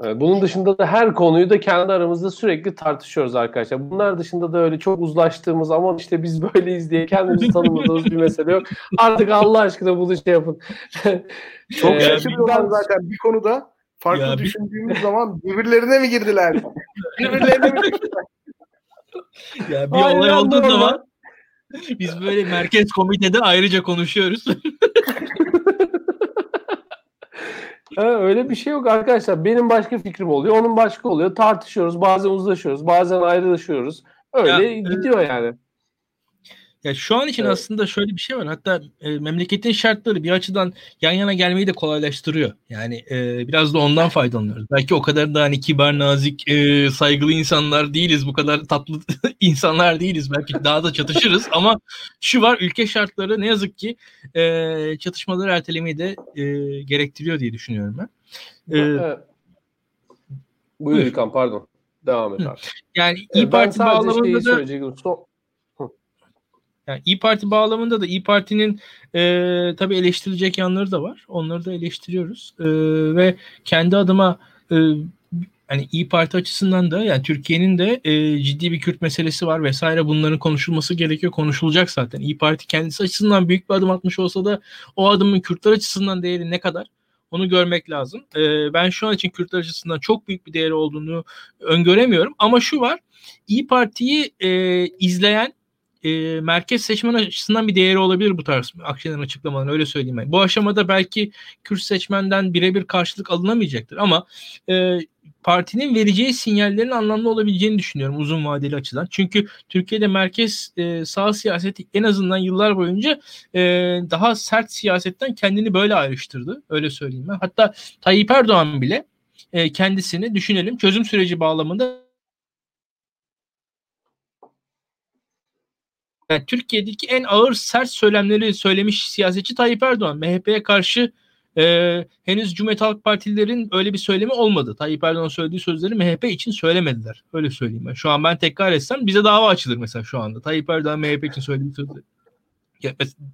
Bunun dışında da her konuyu da kendi aramızda sürekli tartışıyoruz arkadaşlar. Bunlar dışında da öyle çok uzlaştığımız ama işte biz böyleyiz diye kendimizi tanımadığımız bir mesele yok. Artık Allah aşkına bunu şey yapın. çok şaşırıyorlar zaten bir konuda farklı ya, düşündüğümüz bir... zaman birbirlerine mi girdiler? birbirlerine mi girdiler? Ya bir Aynen olay olduğu zaman biz böyle merkez komitede ayrıca konuşuyoruz. Ha, öyle bir şey yok arkadaşlar. Benim başka fikrim oluyor, onun başka oluyor. Tartışıyoruz, bazen uzlaşıyoruz, bazen ayrılışıyoruz. Öyle ya, gidiyor yani. Ya şu an için Evet. aslında şöyle bir şey var. Hatta e, memleketin şartları bir açıdan yan yana gelmeyi de kolaylaştırıyor. Yani e, biraz da ondan faydalanıyoruz. Belki o kadar da hani kibar, nazik, e, saygılı insanlar değiliz. Bu kadar tatlı insanlar değiliz. Belki daha da çatışırız ama şu var ülke şartları ne yazık ki e, çatışmaları ertelemeyi de e, gerektiriyor diye düşünüyorum ben. E, Evet. Buyur. İlkan pardon. Devam et abi. yani İyi ben Parti bağlamında da. Son, Yani İyi Parti bağlamında da İyi Parti'nin e, tabii eleştirilecek yanları da var. Onları da eleştiriyoruz. E, ve kendi adıma e, hani İyi Parti açısından da yani Türkiye'nin de e, ciddi bir Kürt meselesi var vesaire bunların konuşulması gerekiyor. Konuşulacak zaten. İyi Parti kendisi açısından büyük bir adım atmış olsa da o adımın Kürtler açısından değeri ne kadar? Onu görmek lazım. E, ben şu an için Kürtler açısından çok büyük bir değeri olduğunu öngöremiyorum. Ama şu var. İyi Parti'yi e, izleyen e, merkez seçmen açısından bir değeri olabilir bu tarz Akşener'in açıklamalarını öyle söyleyeyim ben. Bu aşamada belki Kürt seçmenden birebir karşılık alınamayacaktır ama e, partinin vereceği sinyallerin anlamlı olabileceğini düşünüyorum uzun vadeli açıdan. Çünkü Türkiye'de merkez e, sağ siyaseti en azından yıllar boyunca e, daha sert siyasetten kendini böyle ayrıştırdı. Öyle söyleyeyim ben. Hatta Tayyip Erdoğan bile e, kendisini düşünelim çözüm süreci bağlamında yani Türkiye'deki en ağır sert söylemleri söylemiş siyasetçi Tayyip Erdoğan. MHP'ye karşı e, henüz Cumhuriyet Halk Partililerin öyle bir söylemi olmadı. Tayyip Erdoğan söylediği sözleri MHP için söylemediler. Öyle söyleyeyim ben. Şu an ben tekrar etsem bize dava açılır mesela şu anda. Tayyip Erdoğan MHP için söylediği sözleri.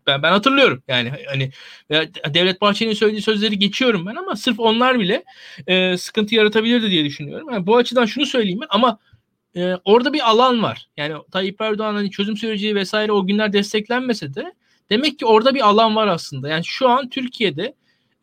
Ben, ben hatırlıyorum yani hani Devlet Bahçeli'nin söylediği sözleri geçiyorum ben ama sırf onlar bile e, sıkıntı yaratabilirdi diye düşünüyorum. Yani bu açıdan şunu söyleyeyim ben ama e, orada bir alan var. Yani Tayyip Erdoğan hani çözüm süreci vesaire o günler desteklenmese de demek ki orada bir alan var aslında. Yani şu an Türkiye'de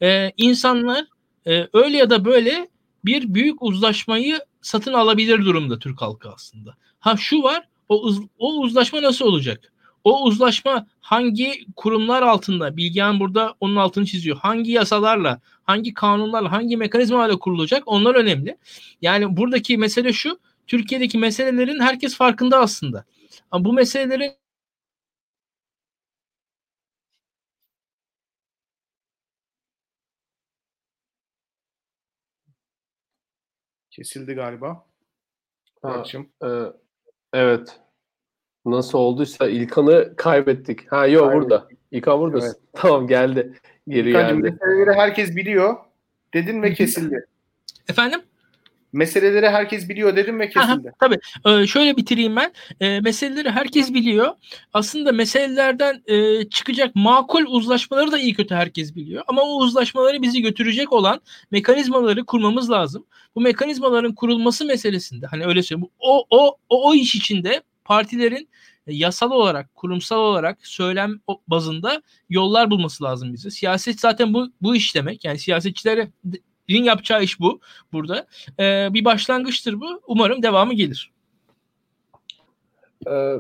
e, insanlar e, öyle ya da böyle bir büyük uzlaşmayı satın alabilir durumda Türk halkı aslında. Ha şu var o, uz- o uzlaşma nasıl olacak? O uzlaşma hangi kurumlar altında? Bilgehan burada onun altını çiziyor. Hangi yasalarla, hangi kanunlarla, hangi mekanizmalarla kurulacak? Onlar önemli. Yani buradaki mesele şu. Türkiye'deki meselelerin herkes farkında aslında. Ama bu meselelerin Kesildi galiba. Ha, Burak'cığım. e, evet. Nasıl olduysa İlkan'ı kaybettik. Ha yok burada. İlkan buradasın. Tamam geldi. Geri İlkancığım, geldi. meseleleri herkes biliyor. Dedin ve kesildi. efendim Meseleleri herkes biliyor dedim ve Aha, kesildi. tabii. Ee, şöyle bitireyim ben. Ee, meseleleri herkes biliyor. Aslında meselelerden e, çıkacak makul uzlaşmaları da iyi kötü herkes biliyor. Ama o uzlaşmaları bizi götürecek olan mekanizmaları kurmamız lazım. Bu mekanizmaların kurulması meselesinde hani öyle söyleyeyim. O o o, o iş içinde partilerin e, yasal olarak, kurumsal olarak söylem bazında yollar bulması lazım bize. Siyaset zaten bu bu iş demek. Yani siyasetçilerin yapacağı iş bu burada. Ee, bir başlangıçtır bu. Umarım devamı gelir. E,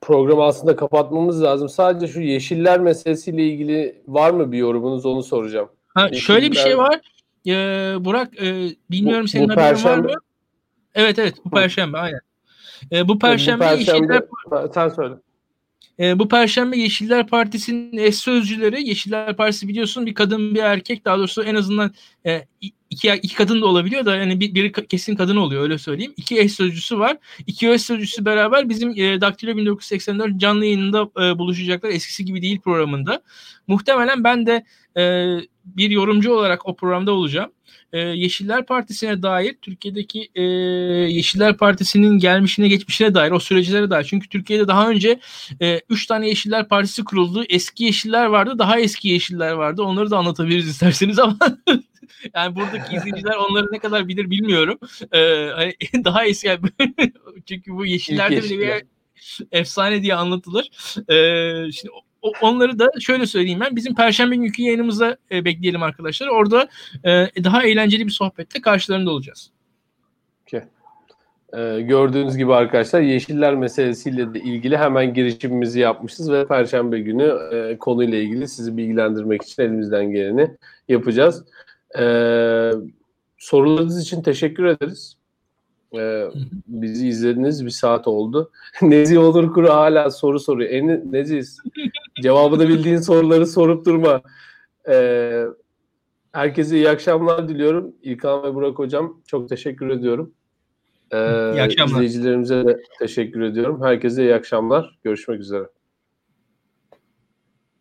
programı aslında kapatmamız lazım. Sadece şu yeşiller meselesiyle ilgili var mı bir yorumunuz onu soracağım. Ha, Yeşiller- şöyle bir şey var. Ee, Burak e, bilmiyorum Bu- senin bu haberin var Perşembe- mı? Evet evet bu perşembe aynen. Ee, bu perşembe, Bu perşembe Yeşiller, sen söyle. E, bu perşembe Yeşiller Partisi'nin eş sözcüleri Yeşiller Partisi biliyorsun bir kadın bir erkek daha doğrusu en azından e, iki, iki kadın da olabiliyor da yani bir, biri kesin kadın oluyor öyle söyleyeyim. İki eş sözcüsü var. İki eş sözcüsü beraber bizim e, Daktilo 1984 canlı yayınında e, buluşacaklar. Eskisi gibi değil programında. Muhtemelen ben de e, bir yorumcu olarak o programda olacağım. E, Yeşiller Partisi'ne dair Türkiye'deki e, Yeşiller Partisi'nin gelmişine geçmişine dair o süreçlere dair. Çünkü Türkiye'de daha önce e, üç tane Yeşiller Partisi kuruldu. Eski Yeşiller vardı, daha eski Yeşiller vardı. Onları da anlatabiliriz isterseniz ama yani buradaki izleyiciler onları ne kadar bilir bilmiyorum. E, hani daha eski yani çünkü bu Yeşillerde bile bir efsane diye anlatılır. E, şimdi onları da şöyle söyleyeyim ben. Bizim Perşembe günkü yayınımızda e, bekleyelim arkadaşlar. Orada e, daha eğlenceli bir sohbette karşılarında olacağız. Ee, gördüğünüz gibi arkadaşlar yeşiller meselesiyle de ilgili hemen girişimimizi yapmışız ve Perşembe günü e, konuyla ilgili sizi bilgilendirmek için elimizden geleni yapacağız. Ee, sorularınız için teşekkür ederiz. Ee, bizi izlediniz bir saat oldu. Nezih olur kuru hala soru soruyor. En Nezih cevabını bildiğin soruları sorup durma. Ee, herkese iyi akşamlar diliyorum. İlkan ve Burak hocam çok teşekkür ediyorum. Ee, iyi akşamlar. İzleyicilerimize de teşekkür ediyorum. Herkese iyi akşamlar. Görüşmek üzere.